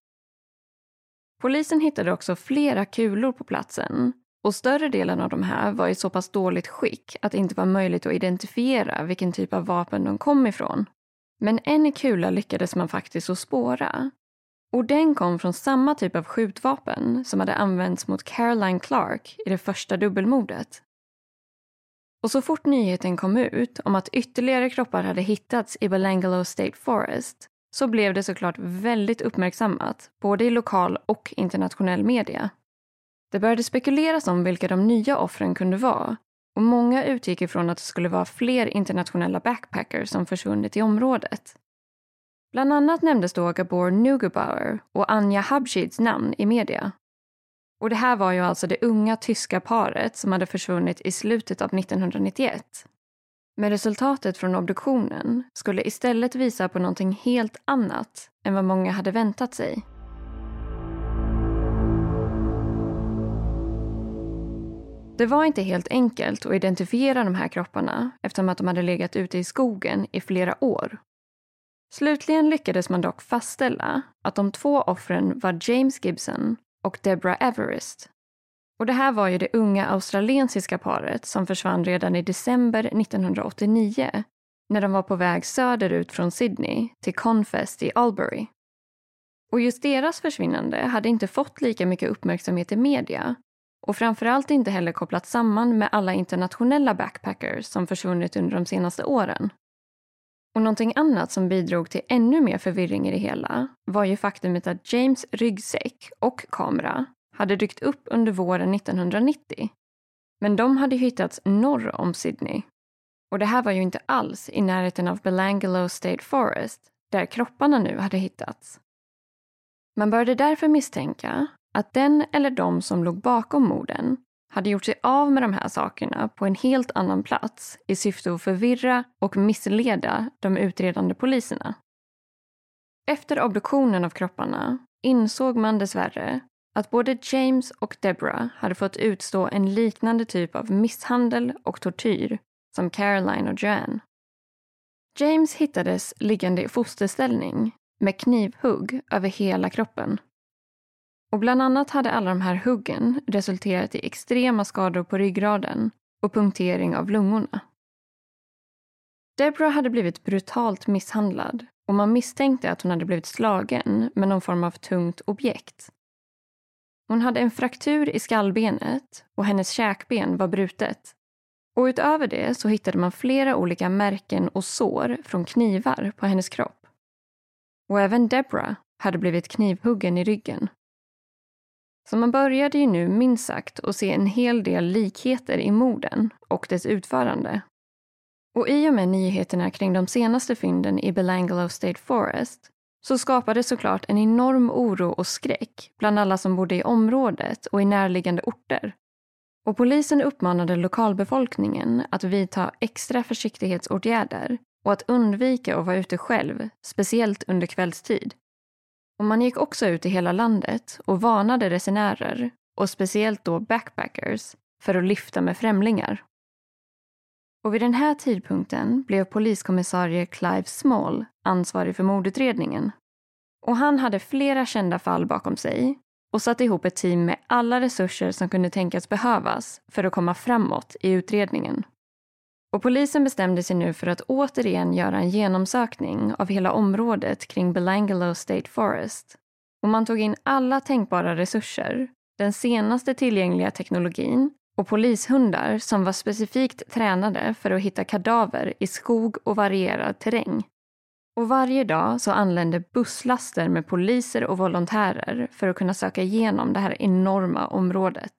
Polisen hittade också flera kulor på platsen och större delen av de här var i så pass dåligt skick att det inte var möjligt att identifiera vilken typ av vapen de kom ifrån. Men en kula lyckades man faktiskt att spåra. Och den kom från samma typ av skjutvapen som hade använts mot Caroline Clark i det första dubbelmordet. Och så fort nyheten kom ut om att ytterligare kroppar hade hittats i Belangalo State Forest så blev det såklart väldigt uppmärksammat, både i lokal och internationell media. Det började spekuleras om vilka de nya offren kunde vara och många utgick ifrån att det skulle vara fler internationella backpackers som försvunnit i området. Bland annat nämndes då Gabor Nugebauer och Anja Habschids namn i media. Och det här var ju alltså det unga tyska paret som hade försvunnit i slutet av 1991. Men resultatet från obduktionen skulle istället visa på någonting helt annat än vad många hade väntat sig. Det var inte helt enkelt att identifiera de här kropparna eftersom att de hade legat ute i skogen i flera år. Slutligen lyckades man dock fastställa att de två offren var James Gibson och Deborah Everest och det här var ju det unga australiensiska paret som försvann redan i december 1989 när de var på väg söderut från Sydney till Confest i Albury. Och just deras försvinnande hade inte fått lika mycket uppmärksamhet i media och framförallt inte heller kopplats samman med alla internationella backpackers som försvunnit under de senaste åren. Och någonting annat som bidrog till ännu mer förvirring i det hela var ju faktumet att James ryggsäck och kamera hade dykt upp under våren 1990. Men de hade hittats norr om Sydney. Och det här var ju inte alls i närheten av Belangelo State Forest, där kropparna nu hade hittats. Man började därför misstänka att den eller de som låg bakom morden hade gjort sig av med de här sakerna på en helt annan plats i syfte att förvirra och missleda de utredande poliserna. Efter obduktionen av kropparna insåg man dessvärre att både James och Deborah hade fått utstå en liknande typ av misshandel och tortyr som Caroline och Joanne. James hittades liggande i fosterställning med knivhugg över hela kroppen. Och bland annat hade alla de här huggen resulterat i extrema skador på ryggraden och punktering av lungorna. Deborah hade blivit brutalt misshandlad och man misstänkte att hon hade blivit slagen med någon form av tungt objekt. Hon hade en fraktur i skallbenet och hennes käkben var brutet. Och utöver det så hittade man flera olika märken och sår från knivar på hennes kropp. Och även Deborah hade blivit knivhuggen i ryggen. Så man började ju nu minst sagt att se en hel del likheter i morden och dess utförande. Och i och med nyheterna kring de senaste fynden i Belangelo State Forest så skapade såklart en enorm oro och skräck bland alla som bodde i området och i närliggande orter. Och polisen uppmanade lokalbefolkningen att vidta extra försiktighetsåtgärder och att undvika att vara ute själv, speciellt under kvällstid. Och man gick också ut i hela landet och varnade resenärer, och speciellt då backpackers, för att lyfta med främlingar. Och vid den här tidpunkten blev poliskommissarie Clive Small ansvarig för mordutredningen. Och han hade flera kända fall bakom sig och satte ihop ett team med alla resurser som kunde tänkas behövas för att komma framåt i utredningen. Och polisen bestämde sig nu för att återigen göra en genomsökning av hela området kring Belangelo State Forest. Och man tog in alla tänkbara resurser, den senaste tillgängliga teknologin och polishundar som var specifikt tränade för att hitta kadaver i skog och varierad terräng. Och varje dag så anlände busslaster med poliser och volontärer för att kunna söka igenom det här enorma området.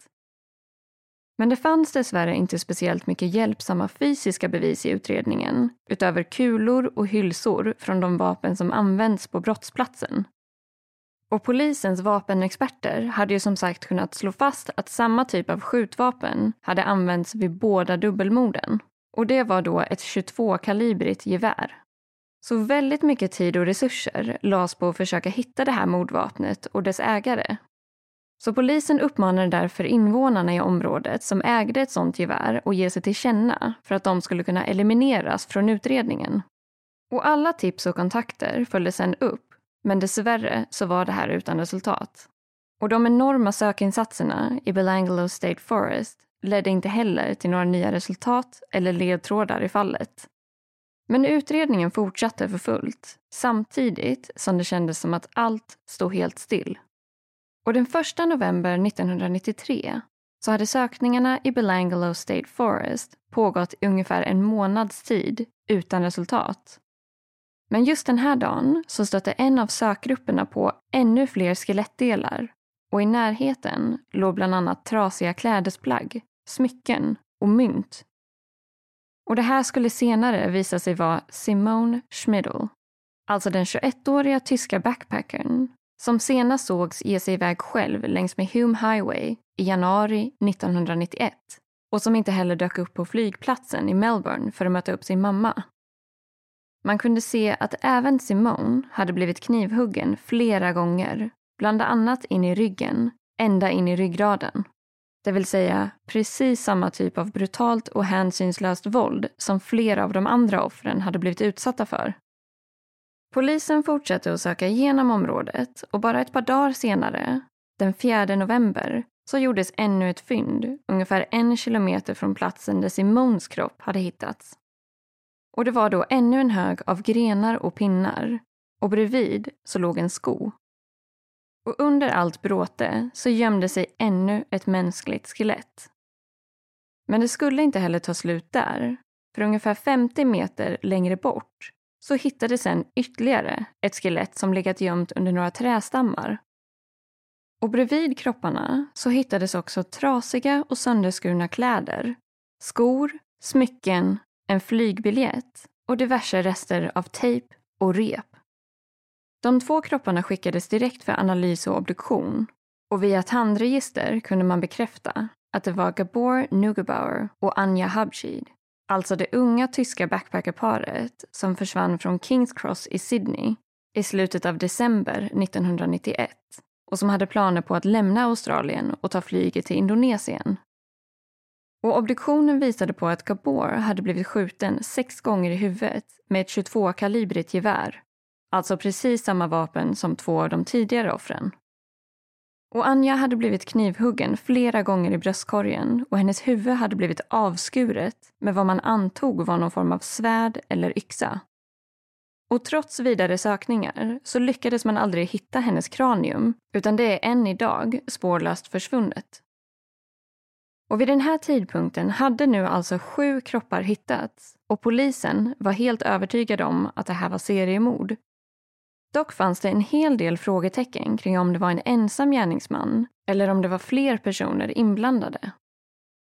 Men det fanns dessvärre inte speciellt mycket hjälpsamma fysiska bevis i utredningen utöver kulor och hylsor från de vapen som används på brottsplatsen. Och polisens vapenexperter hade ju som sagt kunnat slå fast att samma typ av skjutvapen hade använts vid båda dubbelmorden. Och det var då ett 22-kalibrigt gevär. Så väldigt mycket tid och resurser lades på att försöka hitta det här mordvapnet och dess ägare. Så polisen uppmanade därför invånarna i området som ägde ett sånt gevär att ge sig till känna för att de skulle kunna elimineras från utredningen. Och alla tips och kontakter följdes sedan upp men dessvärre så var det här utan resultat. Och de enorma sökinsatserna i Belangelo State Forest ledde inte heller till några nya resultat eller ledtrådar i fallet. Men utredningen fortsatte för fullt, samtidigt som det kändes som att allt stod helt still. Och den 1 november 1993 så hade sökningarna i Belangelo State Forest pågått i ungefär en månads tid utan resultat. Men just den här dagen så stötte en av sökgrupperna på ännu fler skelettdelar och i närheten låg bland annat trasiga klädesplagg, smycken och mynt. Och det här skulle senare visa sig vara Simone Schmidl, alltså den 21-åriga tyska backpackern som senast sågs ge sig iväg själv längs med Hume Highway i januari 1991 och som inte heller dök upp på flygplatsen i Melbourne för att möta upp sin mamma. Man kunde se att även Simone hade blivit knivhuggen flera gånger, bland annat in i ryggen, ända in i ryggraden. Det vill säga precis samma typ av brutalt och hänsynslöst våld som flera av de andra offren hade blivit utsatta för. Polisen fortsatte att söka igenom området och bara ett par dagar senare, den 4 november, så gjordes ännu ett fynd ungefär en kilometer från platsen där Simons kropp hade hittats. Och det var då ännu en hög av grenar och pinnar och bredvid så låg en sko. Och under allt bråte så gömde sig ännu ett mänskligt skelett. Men det skulle inte heller ta slut där, för ungefär 50 meter längre bort så hittades sen ytterligare ett skelett som legat gömt under några trästammar. Och bredvid kropparna så hittades också trasiga och sönderskurna kläder, skor, smycken, en flygbiljett och diverse rester av tejp och rep. De två kropparna skickades direkt för analys och obduktion och via ett handregister kunde man bekräfta att det var Gabor Nugebauer och Anja Habshid, alltså det unga tyska backpackerparet som försvann från Kings Cross i Sydney i slutet av december 1991 och som hade planer på att lämna Australien och ta flyget till Indonesien. Och obduktionen visade på att Gabor hade blivit skjuten sex gånger i huvudet med ett 22-kalibrigt gevär. Alltså precis samma vapen som två av de tidigare offren. Och Anja hade blivit knivhuggen flera gånger i bröstkorgen och hennes huvud hade blivit avskuret med vad man antog var någon form av svärd eller yxa. Och trots vidare sökningar så lyckades man aldrig hitta hennes kranium utan det är än idag spårlöst försvunnet. Och vid den här tidpunkten hade nu alltså sju kroppar hittats och polisen var helt övertygad om att det här var seriemord. Dock fanns det en hel del frågetecken kring om det var en ensam gärningsman eller om det var fler personer inblandade.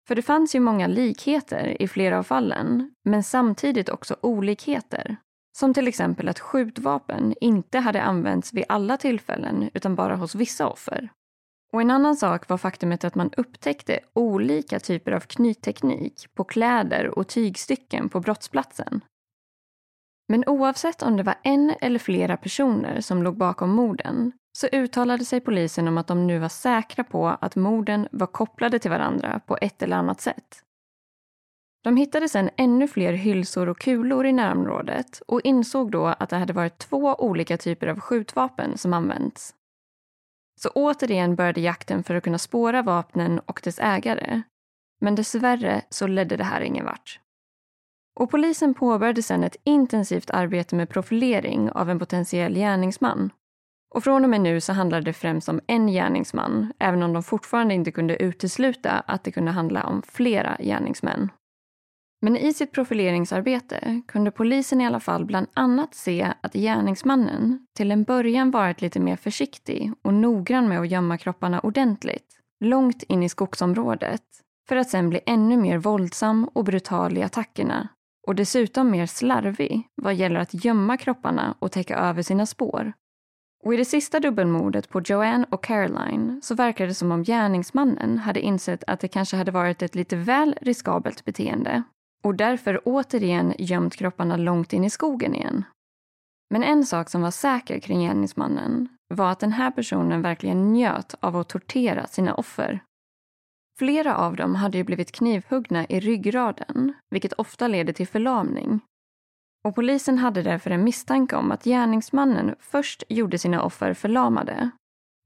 För det fanns ju många likheter i flera av fallen, men samtidigt också olikheter. Som till exempel att skjutvapen inte hade använts vid alla tillfällen utan bara hos vissa offer. Och en annan sak var faktumet att man upptäckte olika typer av knytteknik på kläder och tygstycken på brottsplatsen. Men oavsett om det var en eller flera personer som låg bakom morden så uttalade sig polisen om att de nu var säkra på att morden var kopplade till varandra på ett eller annat sätt. De hittade sedan ännu fler hylsor och kulor i närområdet och insåg då att det hade varit två olika typer av skjutvapen som använts. Så återigen började jakten för att kunna spåra vapnen och dess ägare. Men dessvärre så ledde det här ingen vart. Och polisen påbörjade sedan ett intensivt arbete med profilering av en potentiell gärningsman. Och från och med nu så handlade det främst om en gärningsman, även om de fortfarande inte kunde utesluta att det kunde handla om flera gärningsmän. Men i sitt profileringsarbete kunde polisen i alla fall bland annat se att gärningsmannen till en början varit lite mer försiktig och noggrann med att gömma kropparna ordentligt, långt in i skogsområdet, för att sen bli ännu mer våldsam och brutal i attackerna och dessutom mer slarvig vad gäller att gömma kropparna och täcka över sina spår. Och i det sista dubbelmordet på Joanne och Caroline så verkar det som om gärningsmannen hade insett att det kanske hade varit ett lite väl riskabelt beteende och därför återigen gömt kropparna långt in i skogen igen. Men en sak som var säker kring gärningsmannen var att den här personen verkligen njöt av att tortera sina offer. Flera av dem hade ju blivit knivhuggna i ryggraden, vilket ofta leder till förlamning. Och polisen hade därför en misstanke om att gärningsmannen först gjorde sina offer förlamade,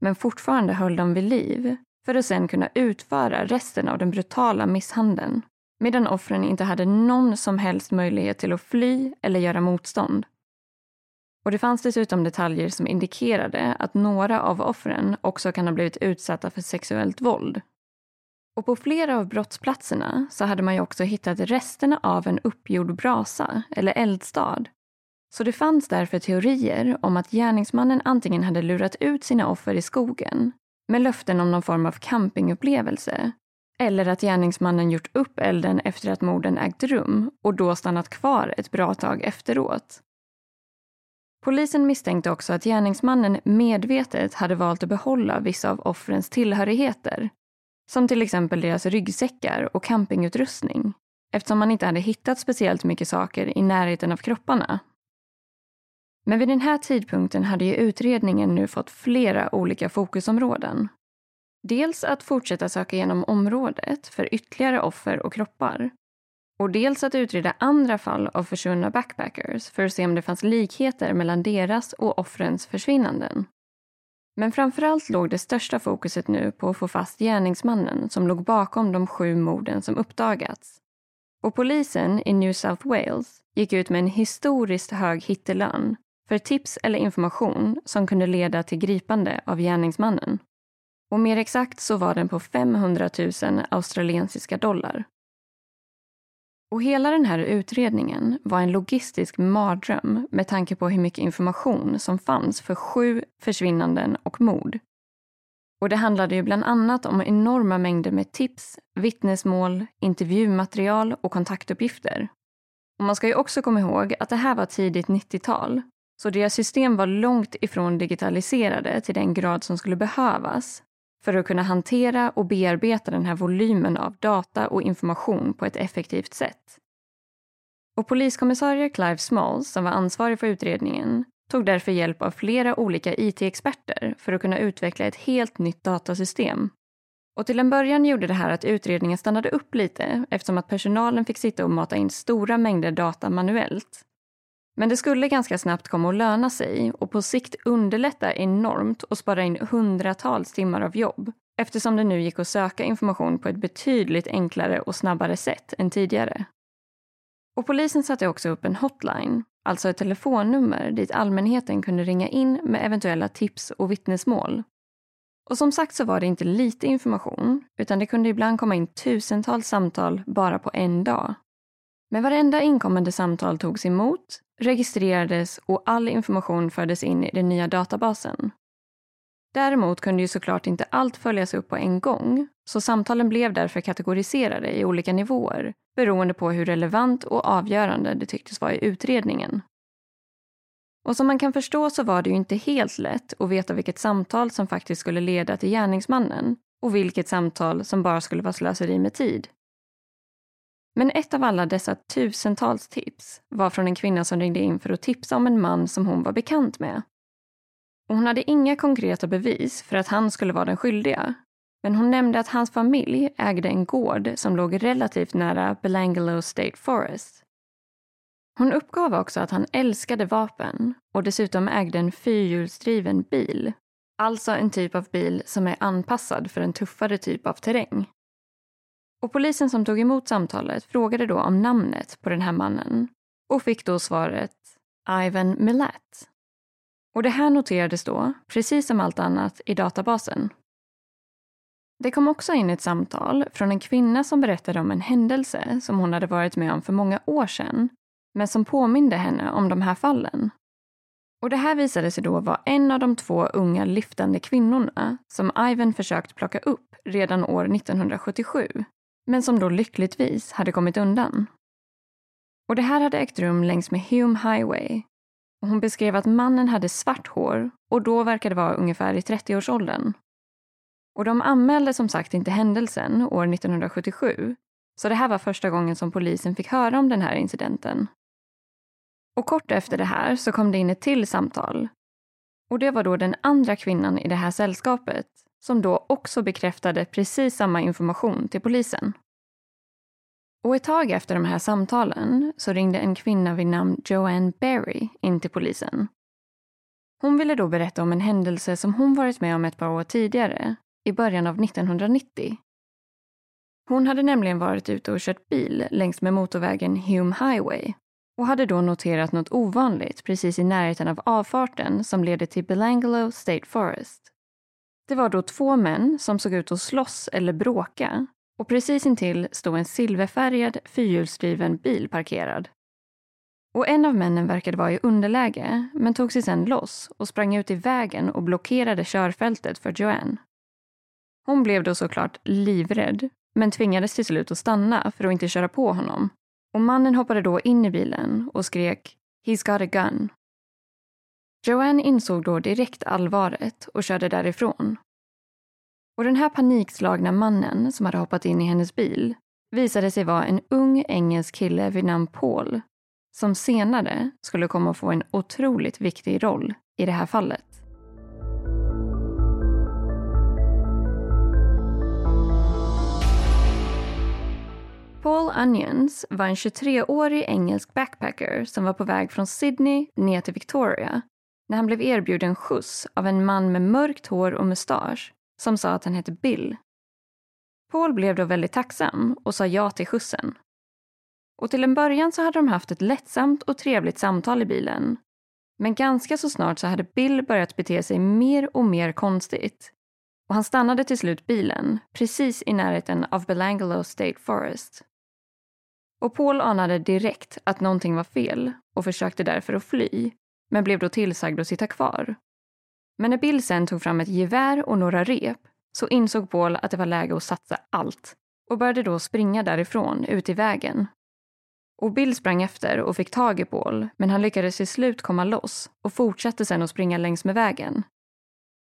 men fortfarande höll dem vid liv för att sen kunna utföra resten av den brutala misshandeln medan offren inte hade någon som helst möjlighet till att fly eller göra motstånd. Och det fanns dessutom detaljer som indikerade att några av offren också kan ha blivit utsatta för sexuellt våld. Och på flera av brottsplatserna så hade man ju också hittat resterna av en uppgjord brasa eller eldstad. Så det fanns därför teorier om att gärningsmannen antingen hade lurat ut sina offer i skogen med löften om någon form av campingupplevelse eller att gärningsmannen gjort upp elden efter att morden ägt rum och då stannat kvar ett bra tag efteråt. Polisen misstänkte också att gärningsmannen medvetet hade valt att behålla vissa av offrens tillhörigheter. Som till exempel deras ryggsäckar och campingutrustning. Eftersom man inte hade hittat speciellt mycket saker i närheten av kropparna. Men vid den här tidpunkten hade ju utredningen nu fått flera olika fokusområden. Dels att fortsätta söka igenom området för ytterligare offer och kroppar. Och dels att utreda andra fall av försvunna backpackers för att se om det fanns likheter mellan deras och offrens försvinnanden. Men framförallt låg det största fokuset nu på att få fast gärningsmannen som låg bakom de sju morden som uppdagats. Och polisen i New South Wales gick ut med en historiskt hög hittelön för tips eller information som kunde leda till gripande av gärningsmannen. Och mer exakt så var den på 500 000 australiensiska dollar. Och hela den här utredningen var en logistisk mardröm med tanke på hur mycket information som fanns för sju försvinnanden och mord. Och det handlade ju bland annat om enorma mängder med tips, vittnesmål, intervjumaterial och kontaktuppgifter. Och man ska ju också komma ihåg att det här var tidigt 90-tal, så deras system var långt ifrån digitaliserade till den grad som skulle behövas för att kunna hantera och bearbeta den här volymen av data och information på ett effektivt sätt. Och poliskommissarie Clive Smalls, som var ansvarig för utredningen, tog därför hjälp av flera olika IT-experter för att kunna utveckla ett helt nytt datasystem. Och till en början gjorde det här att utredningen stannade upp lite eftersom att personalen fick sitta och mata in stora mängder data manuellt. Men det skulle ganska snabbt komma att löna sig och på sikt underlätta enormt och spara in hundratals timmar av jobb eftersom det nu gick att söka information på ett betydligt enklare och snabbare sätt än tidigare. Och polisen satte också upp en hotline, alltså ett telefonnummer dit allmänheten kunde ringa in med eventuella tips och vittnesmål. Och som sagt så var det inte lite information, utan det kunde ibland komma in tusentals samtal bara på en dag. Men varenda inkommande samtal togs emot, registrerades och all information fördes in i den nya databasen. Däremot kunde ju såklart inte allt följas upp på en gång, så samtalen blev därför kategoriserade i olika nivåer beroende på hur relevant och avgörande det tycktes vara i utredningen. Och som man kan förstå så var det ju inte helt lätt att veta vilket samtal som faktiskt skulle leda till gärningsmannen och vilket samtal som bara skulle vara slöseri med tid. Men ett av alla dessa tusentals tips var från en kvinna som ringde in för att tipsa om en man som hon var bekant med. Och hon hade inga konkreta bevis för att han skulle vara den skyldiga. Men hon nämnde att hans familj ägde en gård som låg relativt nära Belangelo State Forest. Hon uppgav också att han älskade vapen och dessutom ägde en fyrhjulsdriven bil. Alltså en typ av bil som är anpassad för en tuffare typ av terräng. Och polisen som tog emot samtalet frågade då om namnet på den här mannen och fick då svaret Ivan Milat. Och det här noterades då, precis som allt annat, i databasen. Det kom också in ett samtal från en kvinna som berättade om en händelse som hon hade varit med om för många år sedan, men som påminde henne om de här fallen. Och det här visade sig då vara en av de två unga lyftande kvinnorna som Ivan försökt plocka upp redan år 1977, men som då lyckligtvis hade kommit undan. Och det här hade ägt rum längs med Hume Highway hon beskrev att mannen hade svart hår och då verkade vara ungefär i 30-årsåldern. Och de anmälde som sagt inte händelsen år 1977, så det här var första gången som polisen fick höra om den här incidenten. Och kort efter det här så kom det in ett till samtal. Och det var då den andra kvinnan i det här sällskapet som då också bekräftade precis samma information till polisen. Och ett tag efter de här samtalen så ringde en kvinna vid namn Joanne Berry in till polisen. Hon ville då berätta om en händelse som hon varit med om ett par år tidigare, i början av 1990. Hon hade nämligen varit ute och kört bil längs med motorvägen Hume Highway och hade då noterat något ovanligt precis i närheten av avfarten som leder till Belangelo State Forest. Det var då två män som såg ut att slåss eller bråka och precis intill stod en silverfärgad fyrhjulsdriven bil parkerad. Och en av männen verkade vara i underläge men tog sig sedan loss och sprang ut i vägen och blockerade körfältet för Joanne. Hon blev då såklart livrädd men tvingades till slut att stanna för att inte köra på honom. Och mannen hoppade då in i bilen och skrek “He's got a gun”. Joanne insåg då direkt allvaret och körde därifrån och den här panikslagna mannen som hade hoppat in i hennes bil visade sig vara en ung engelsk kille vid namn Paul som senare skulle komma att få en otroligt viktig roll i det här fallet. Paul Onions var en 23-årig engelsk backpacker som var på väg från Sydney ner till Victoria när han blev erbjuden skjuts av en man med mörkt hår och mustasch som sa att han hette Bill. Paul blev då väldigt tacksam och sa ja till skjutsen. Och till en början så hade de haft ett lättsamt och trevligt samtal i bilen. Men ganska så snart så hade Bill börjat bete sig mer och mer konstigt. Och han stannade till slut bilen, precis i närheten av Belangelo State Forest. Och Paul anade direkt att någonting var fel och försökte därför att fly, men blev då tillsagd att sitta kvar men när Bill sen tog fram ett gevär och några rep så insåg Paul att det var läge att satsa allt och började då springa därifrån ut i vägen. Och Bill sprang efter och fick tag i Paul men han lyckades till slut komma loss och fortsatte sen att springa längs med vägen.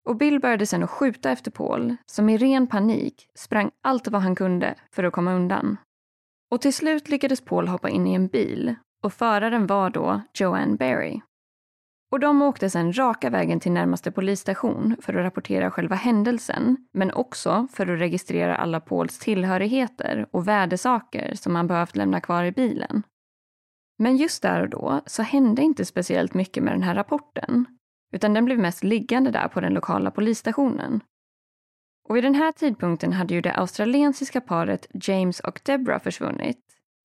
Och Bill började sen att skjuta efter Paul som i ren panik sprang allt vad han kunde för att komma undan. Och till slut lyckades Paul hoppa in i en bil och föraren var då Joanne Berry. Och de åkte sedan raka vägen till närmaste polisstation för att rapportera själva händelsen, men också för att registrera alla Pauls tillhörigheter och värdesaker som han behövt lämna kvar i bilen. Men just där och då så hände inte speciellt mycket med den här rapporten, utan den blev mest liggande där på den lokala polisstationen. Och vid den här tidpunkten hade ju det australiensiska paret James och Deborah försvunnit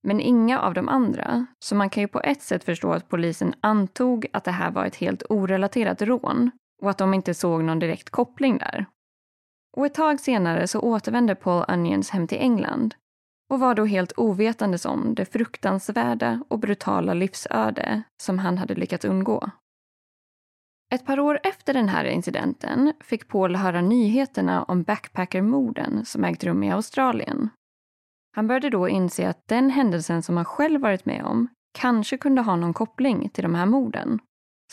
men inga av de andra. Så man kan ju på ett sätt förstå att polisen antog att det här var ett helt orelaterat rån och att de inte såg någon direkt koppling där. Och ett tag senare så återvände Paul Onions hem till England och var då helt ovetandes om det fruktansvärda och brutala livsöde som han hade lyckats undgå. Ett par år efter den här incidenten fick Paul höra nyheterna om backpackermorden som ägt rum i Australien. Han började då inse att den händelsen som han själv varit med om kanske kunde ha någon koppling till de här morden.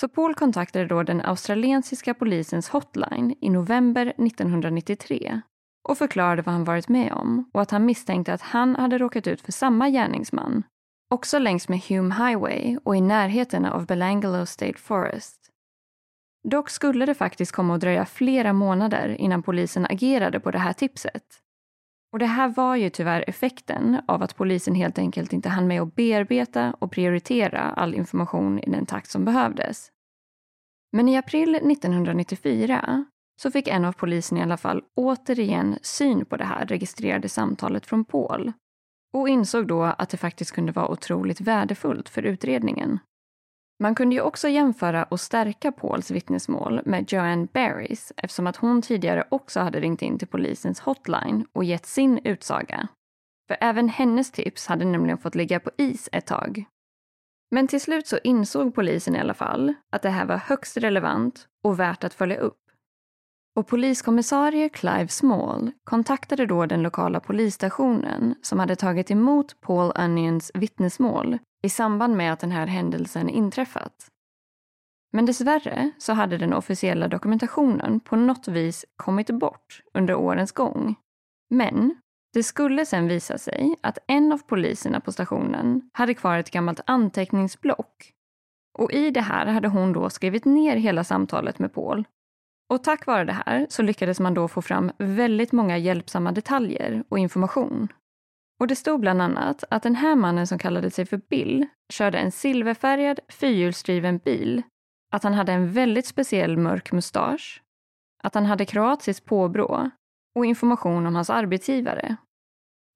Så Paul kontaktade då den australiensiska polisens hotline i november 1993 och förklarade vad han varit med om och att han misstänkte att han hade råkat ut för samma gärningsman, också längs med Hume Highway och i närheten av Belangalo State Forest. Dock skulle det faktiskt komma att dröja flera månader innan polisen agerade på det här tipset. Och det här var ju tyvärr effekten av att polisen helt enkelt inte hann med att bearbeta och prioritera all information i den takt som behövdes. Men i april 1994 så fick en av polisen i alla fall återigen syn på det här registrerade samtalet från Paul och insåg då att det faktiskt kunde vara otroligt värdefullt för utredningen. Man kunde ju också jämföra och stärka Pauls vittnesmål med Joanne Barrys eftersom att hon tidigare också hade ringt in till polisens hotline och gett sin utsaga. För även hennes tips hade nämligen fått ligga på is ett tag. Men till slut så insåg polisen i alla fall att det här var högst relevant och värt att följa upp. Och poliskommissarie Clive Small kontaktade då den lokala polisstationen som hade tagit emot Paul Onions vittnesmål i samband med att den här händelsen inträffat. Men dessvärre så hade den officiella dokumentationen på något vis kommit bort under årens gång. Men det skulle sen visa sig att en av poliserna på stationen hade kvar ett gammalt anteckningsblock. Och i det här hade hon då skrivit ner hela samtalet med Paul. Och tack vare det här så lyckades man då få fram väldigt många hjälpsamma detaljer och information. Och det stod bland annat att den här mannen som kallade sig för Bill körde en silverfärgad fyrhjulsdriven bil, att han hade en väldigt speciell mörk mustasch, att han hade kroatiskt påbrå och information om hans arbetsgivare.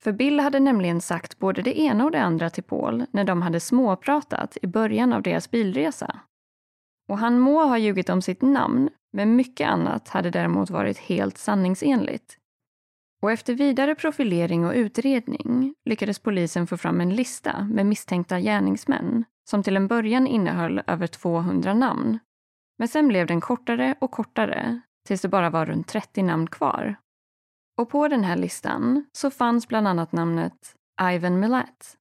För Bill hade nämligen sagt både det ena och det andra till Paul när de hade småpratat i början av deras bilresa. Och han må ha ljugit om sitt namn, men mycket annat hade däremot varit helt sanningsenligt. Och efter vidare profilering och utredning lyckades polisen få fram en lista med misstänkta gärningsmän som till en början innehöll över 200 namn. Men sen blev den kortare och kortare tills det bara var runt 30 namn kvar. Och på den här listan så fanns bland annat namnet Ivan Milat.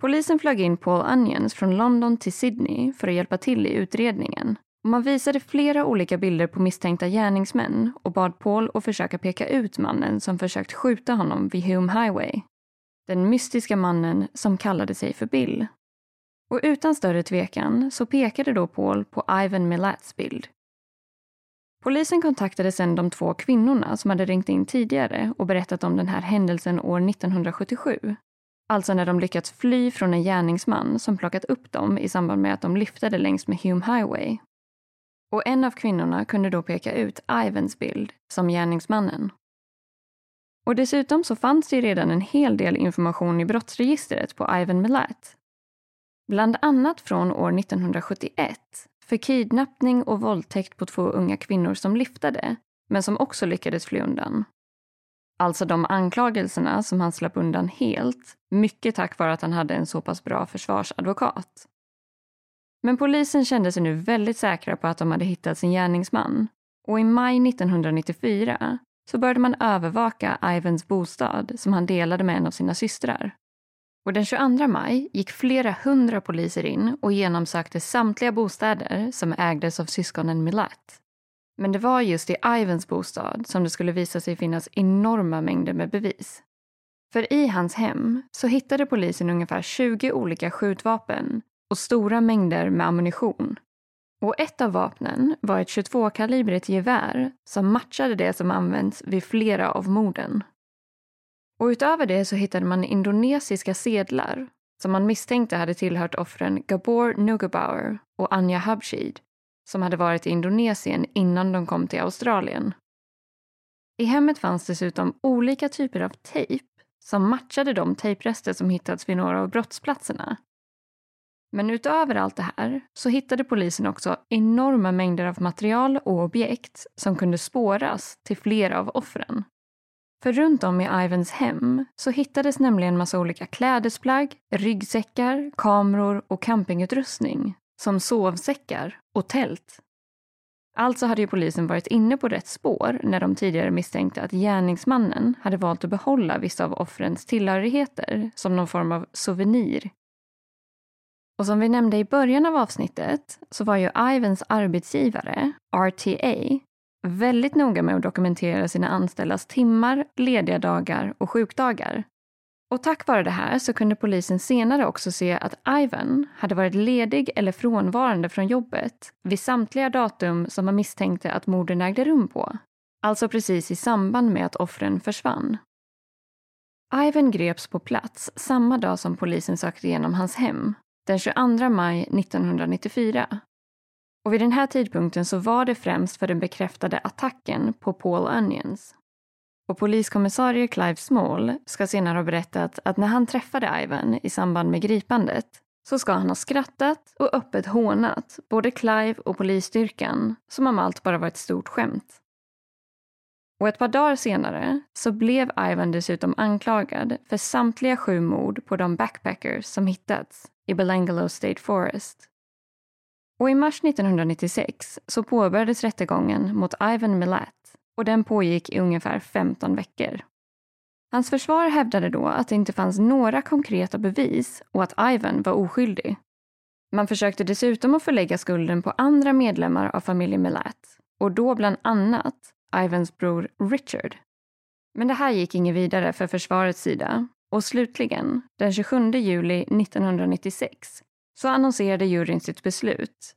Polisen flög in Paul Onions från London till Sydney för att hjälpa till i utredningen man visade flera olika bilder på misstänkta gärningsmän och bad Paul att försöka peka ut mannen som försökt skjuta honom vid Hume Highway. Den mystiska mannen som kallade sig för Bill. Och utan större tvekan så pekade då Paul på Ivan Milats bild. Polisen kontaktade sedan de två kvinnorna som hade ringt in tidigare och berättat om den här händelsen år 1977. Alltså när de lyckats fly från en gärningsman som plockat upp dem i samband med att de lyftade längs med Hume Highway och en av kvinnorna kunde då peka ut Ivans bild som gärningsmannen. Och dessutom så fanns det redan en hel del information i brottsregistret på Ivan Milat. Bland annat från år 1971 för kidnappning och våldtäkt på två unga kvinnor som liftade, men som också lyckades fly undan. Alltså de anklagelserna som han slapp undan helt, mycket tack vare att han hade en så pass bra försvarsadvokat. Men polisen kände sig nu väldigt säkra på att de hade hittat sin gärningsman. Och i maj 1994 så började man övervaka Ivans bostad som han delade med en av sina systrar. Och den 22 maj gick flera hundra poliser in och genomsökte samtliga bostäder som ägdes av syskonen Milat. Men det var just i Ivans bostad som det skulle visa sig finnas enorma mängder med bevis. För i hans hem så hittade polisen ungefär 20 olika skjutvapen och stora mängder med ammunition. Och ett av vapnen var ett 22-kalibrigt gevär som matchade det som använts vid flera av morden. Och utöver det så hittade man indonesiska sedlar som man misstänkte hade tillhört offren Gabor Nugabauer och Anja Habshid som hade varit i Indonesien innan de kom till Australien. I hemmet fanns dessutom olika typer av tejp som matchade de tejprester som hittats vid några av brottsplatserna. Men utöver allt det här så hittade polisen också enorma mängder av material och objekt som kunde spåras till flera av offren. För runt om i Ivans hem så hittades nämligen massa olika klädesplagg, ryggsäckar, kameror och campingutrustning som sovsäckar och tält. Alltså hade ju polisen varit inne på rätt spår när de tidigare misstänkte att gärningsmannen hade valt att behålla vissa av offrens tillhörigheter som någon form av souvenir. Och som vi nämnde i början av avsnittet så var ju Ivans arbetsgivare, RTA, väldigt noga med att dokumentera sina anställdas timmar, lediga dagar och sjukdagar. Och tack vare det här så kunde polisen senare också se att Ivan hade varit ledig eller frånvarande från jobbet vid samtliga datum som man misstänkte att morden ägde rum på. Alltså precis i samband med att offren försvann. Ivan greps på plats samma dag som polisen sökte igenom hans hem, den 22 maj 1994. Och vid den här tidpunkten så var det främst för den bekräftade attacken på Paul Onions. Och poliskommissarie Clive Small ska senare ha berättat att när han träffade Ivan i samband med gripandet så ska han ha skrattat och öppet hånat både Clive och polisstyrkan som om allt bara var ett stort skämt. Och ett par dagar senare så blev Ivan dessutom anklagad för samtliga sju mord på de backpackers som hittats i Belangalo State Forest. Och i mars 1996 så påbörjades rättegången mot Ivan Milat och den pågick i ungefär 15 veckor. Hans försvar hävdade då att det inte fanns några konkreta bevis och att Ivan var oskyldig. Man försökte dessutom att förlägga skulden på andra medlemmar av familjen Melat och då bland annat Ivans bror Richard. Men det här gick inget vidare för försvarets sida och slutligen, den 27 juli 1996, så annonserade juryn sitt beslut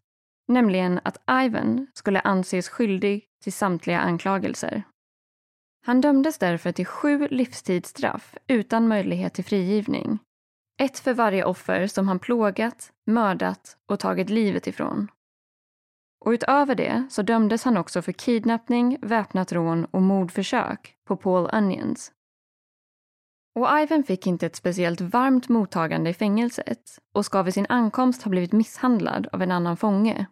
nämligen att Ivan skulle anses skyldig till samtliga anklagelser. Han dömdes därför till sju livstidsstraff utan möjlighet till frigivning. Ett för varje offer som han plågat, mördat och tagit livet ifrån. Och utöver det så dömdes han också för kidnappning, väpnat rån och mordförsök på Paul Onions. Och Ivan fick inte ett speciellt varmt mottagande i fängelset och ska vid sin ankomst ha blivit misshandlad av en annan fånge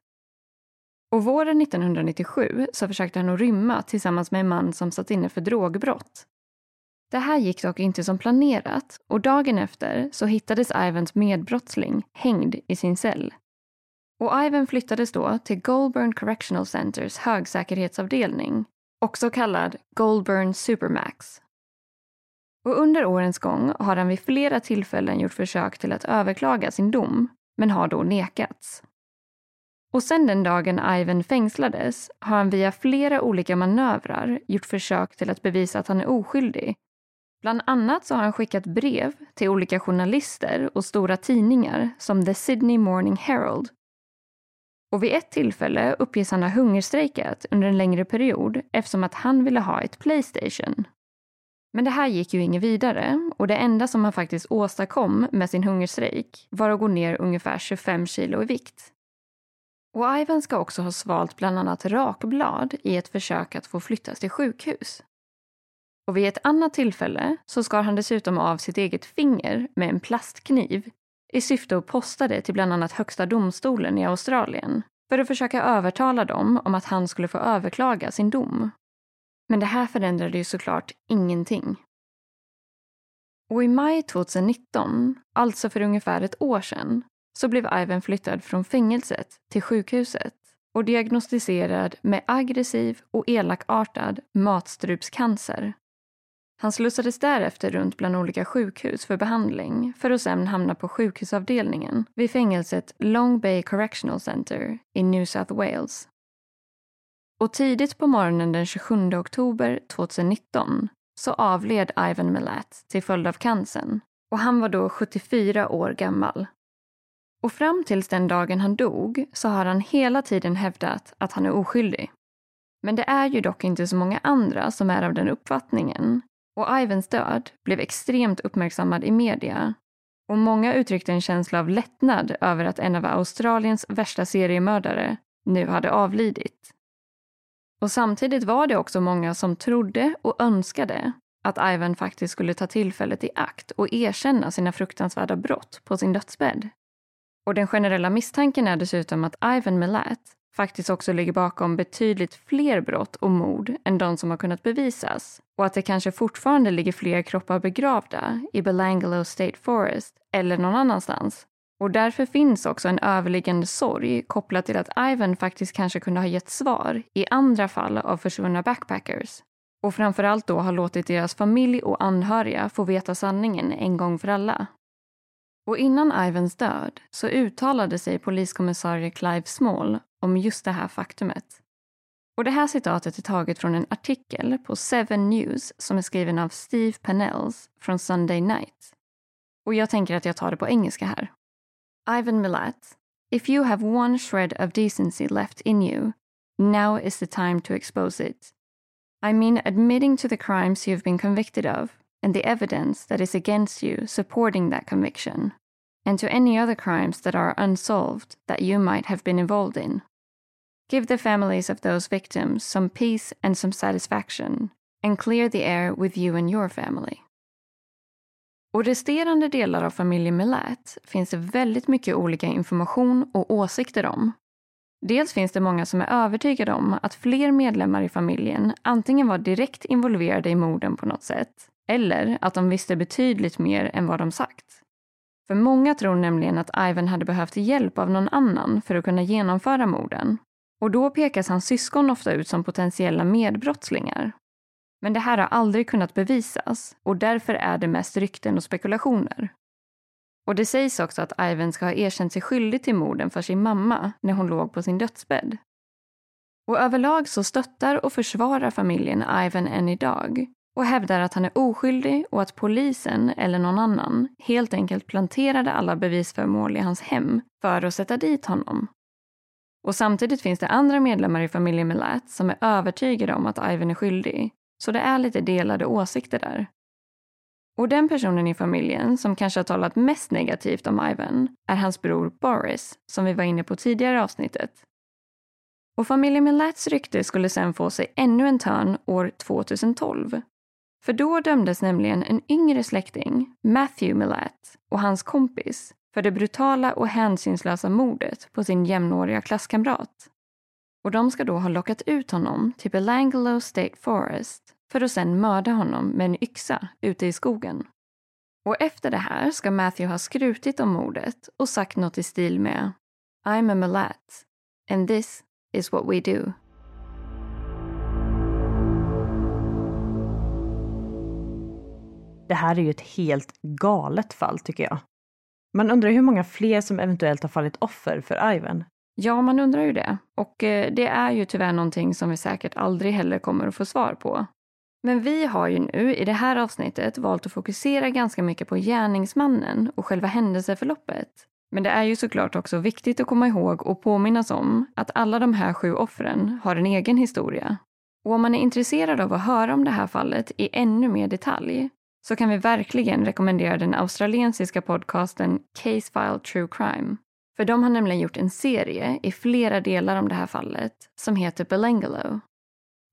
och våren 1997 så försökte han att rymma tillsammans med en man som satt inne för drogbrott. Det här gick dock inte som planerat och dagen efter så hittades Ivans medbrottsling hängd i sin cell. Och Ivan flyttades då till Goldburn Correctional Centers högsäkerhetsavdelning, också kallad Goldburn Supermax. Och under årens gång har han vid flera tillfällen gjort försök till att överklaga sin dom, men har då nekats. Och sen den dagen Ivan fängslades har han via flera olika manövrar gjort försök till att bevisa att han är oskyldig. Bland annat så har han skickat brev till olika journalister och stora tidningar som The Sydney Morning Herald. Och vid ett tillfälle uppges han ha hungerstrejkat under en längre period eftersom att han ville ha ett Playstation. Men det här gick ju inget vidare och det enda som han faktiskt åstadkom med sin hungerstrejk var att gå ner ungefär 25 kilo i vikt. Och Ivan ska också ha svalt bland annat rakblad i ett försök att få flyttas till sjukhus. Och vid ett annat tillfälle så skar han dessutom av sitt eget finger med en plastkniv i syfte att posta det till bland annat Högsta domstolen i Australien för att försöka övertala dem om att han skulle få överklaga sin dom. Men det här förändrade ju såklart ingenting. Och i maj 2019, alltså för ungefär ett år sedan, så blev Ivan flyttad från fängelset till sjukhuset och diagnostiserad med aggressiv och elakartad matstrupscancer. Han slussades därefter runt bland olika sjukhus för behandling för att sen hamna på sjukhusavdelningen vid fängelset Long Bay Correctional Center i New South Wales. Och tidigt på morgonen den 27 oktober 2019 så avled Ivan Milat till följd av cancern och han var då 74 år gammal. Och fram tills den dagen han dog så har han hela tiden hävdat att han är oskyldig. Men det är ju dock inte så många andra som är av den uppfattningen och Ivans död blev extremt uppmärksammad i media och många uttryckte en känsla av lättnad över att en av Australiens värsta seriemördare nu hade avlidit. Och samtidigt var det också många som trodde och önskade att Ivan faktiskt skulle ta tillfället i akt och erkänna sina fruktansvärda brott på sin dödsbädd. Och den generella misstanken är dessutom att Ivan Milat faktiskt också ligger bakom betydligt fler brott och mord än de som har kunnat bevisas och att det kanske fortfarande ligger fler kroppar begravda i Belangelo State Forest eller någon annanstans. Och därför finns också en överliggande sorg kopplat till att Ivan faktiskt kanske kunde ha gett svar i andra fall av försvunna backpackers. Och framförallt då ha låtit deras familj och anhöriga få veta sanningen en gång för alla. Och innan Ivans död så uttalade sig poliskommissarie Clive Small om just det här faktumet. Och det här citatet är taget från en artikel på Seven News som är skriven av Steve Pennells från Sunday Night. Och jag tänker att jag tar det på engelska här. Ivan Milat, if you have one shred of decency left in you, now is the time to expose it. I mean admitting to the crimes you've been convicted of and the evidence that is against you supporting that conviction, and to any other crimes that are unsolved that you might have been involved in. Give the families of those victims some peace and some satisfaction, and clear the air with you and your family. Och resterande delar av familjen Milat finns det väldigt mycket olika information och åsikter om. Dels finns det många som är övertygade om att fler medlemmar i familjen antingen var direkt involverade i morden på något sätt, eller att de visste betydligt mer än vad de sagt. För många tror nämligen att Ivan hade behövt hjälp av någon annan för att kunna genomföra morden. Och då pekas hans syskon ofta ut som potentiella medbrottslingar. Men det här har aldrig kunnat bevisas och därför är det mest rykten och spekulationer. Och det sägs också att Ivan ska ha erkänt sig skyldig till morden för sin mamma när hon låg på sin dödsbädd. Och överlag så stöttar och försvarar familjen Ivan än idag och hävdar att han är oskyldig och att polisen eller någon annan helt enkelt planterade alla bevisföremål i hans hem för att sätta dit honom. Och samtidigt finns det andra medlemmar i familjen Milat som är övertygade om att Ivan är skyldig, så det är lite delade åsikter där. Och den personen i familjen som kanske har talat mest negativt om Ivan är hans bror Boris, som vi var inne på tidigare i avsnittet. Och familjen Milats rykte skulle sen få sig ännu en törn år 2012 för då dömdes nämligen en yngre släkting, Matthew Millat, och hans kompis för det brutala och hänsynslösa mordet på sin jämnåriga klasskamrat. Och de ska då ha lockat ut honom till Belangalo State Forest för att sen mörda honom med en yxa ute i skogen. Och efter det här ska Matthew ha skrutit om mordet och sagt något i stil med I'm a Millat and this is what we do. Det här är ju ett helt galet fall tycker jag. Man undrar hur många fler som eventuellt har fallit offer för Ivan. Ja, man undrar ju det. Och eh, det är ju tyvärr någonting som vi säkert aldrig heller kommer att få svar på. Men vi har ju nu i det här avsnittet valt att fokusera ganska mycket på gärningsmannen och själva händelseförloppet. Men det är ju såklart också viktigt att komma ihåg och påminnas om att alla de här sju offren har en egen historia. Och om man är intresserad av att höra om det här fallet i ännu mer detalj så kan vi verkligen rekommendera den australiensiska podcasten Case File True Crime. För de har nämligen gjort en serie i flera delar om det här fallet som heter Belengalo.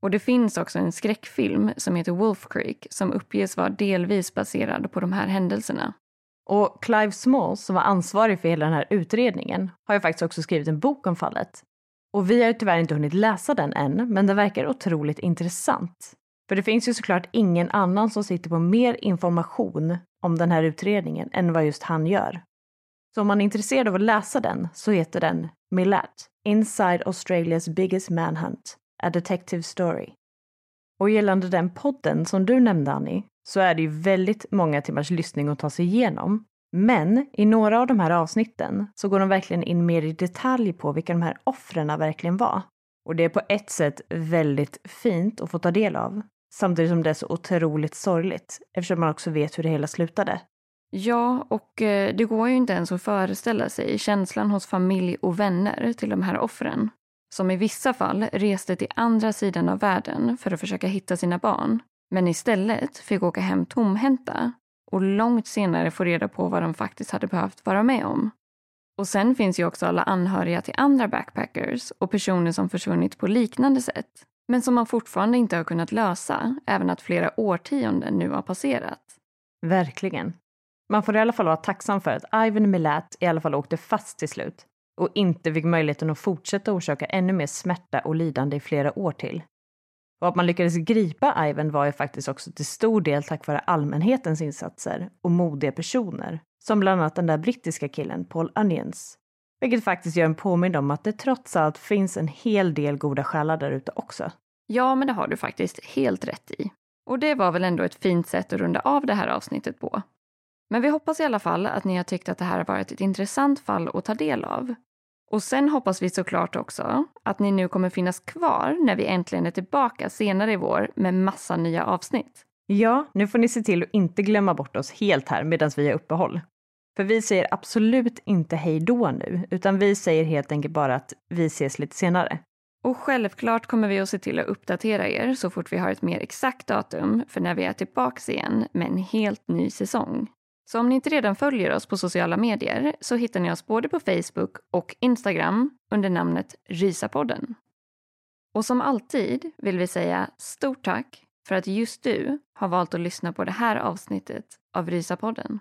Och det finns också en skräckfilm som heter Wolf Creek som uppges vara delvis baserad på de här händelserna. Och Clive Small, som var ansvarig för hela den här utredningen, har ju faktiskt också skrivit en bok om fallet. Och vi har ju tyvärr inte hunnit läsa den än, men den verkar otroligt intressant. För det finns ju såklart ingen annan som sitter på mer information om den här utredningen än vad just han gör. Så om man är intresserad av att läsa den så heter den Milat, Inside Australia's Biggest Manhunt, A Detective Story. Och gällande den podden som du nämnde Annie, så är det ju väldigt många timmars lyssning att ta sig igenom. Men i några av de här avsnitten så går de verkligen in mer i detalj på vilka de här offren verkligen var. Och det är på ett sätt väldigt fint att få ta del av. Samtidigt som det är så otroligt sorgligt eftersom man också vet hur det hela slutade. Ja, och eh, det går ju inte ens att föreställa sig känslan hos familj och vänner till de här offren. Som i vissa fall reste till andra sidan av världen för att försöka hitta sina barn. Men istället fick åka hem tomhänta och långt senare få reda på vad de faktiskt hade behövt vara med om. Och sen finns ju också alla anhöriga till andra backpackers och personer som försvunnit på liknande sätt. Men som man fortfarande inte har kunnat lösa, även att flera årtionden nu har passerat. Verkligen. Man får i alla fall vara tacksam för att Ivan Milat i alla fall åkte fast till slut och inte fick möjligheten att fortsätta orsaka ännu mer smärta och lidande i flera år till. Och att man lyckades gripa Ivan var ju faktiskt också till stor del tack vare allmänhetens insatser och modiga personer, som bland annat den där brittiska killen Paul Onions. Vilket faktiskt gör en påmind om att det trots allt finns en hel del goda själar där ute också. Ja, men det har du faktiskt helt rätt i. Och det var väl ändå ett fint sätt att runda av det här avsnittet på. Men vi hoppas i alla fall att ni har tyckt att det här har varit ett intressant fall att ta del av. Och sen hoppas vi såklart också att ni nu kommer finnas kvar när vi äntligen är tillbaka senare i vår med massa nya avsnitt. Ja, nu får ni se till att inte glömma bort oss helt här medan vi har uppehåll. För vi säger absolut inte hej då nu, utan vi säger helt enkelt bara att vi ses lite senare. Och självklart kommer vi att se till att uppdatera er så fort vi har ett mer exakt datum för när vi är tillbaka igen med en helt ny säsong. Så om ni inte redan följer oss på sociala medier så hittar ni oss både på Facebook och Instagram under namnet Rysapodden. Och som alltid vill vi säga stort tack för att just du har valt att lyssna på det här avsnittet av Rysapodden.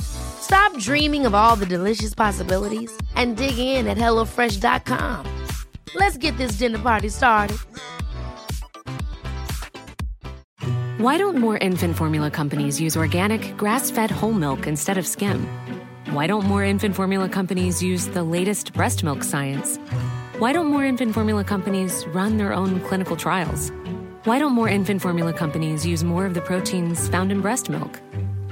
Stop dreaming of all the delicious possibilities and dig in at HelloFresh.com. Let's get this dinner party started. Why don't more infant formula companies use organic, grass fed whole milk instead of skim? Why don't more infant formula companies use the latest breast milk science? Why don't more infant formula companies run their own clinical trials? Why don't more infant formula companies use more of the proteins found in breast milk?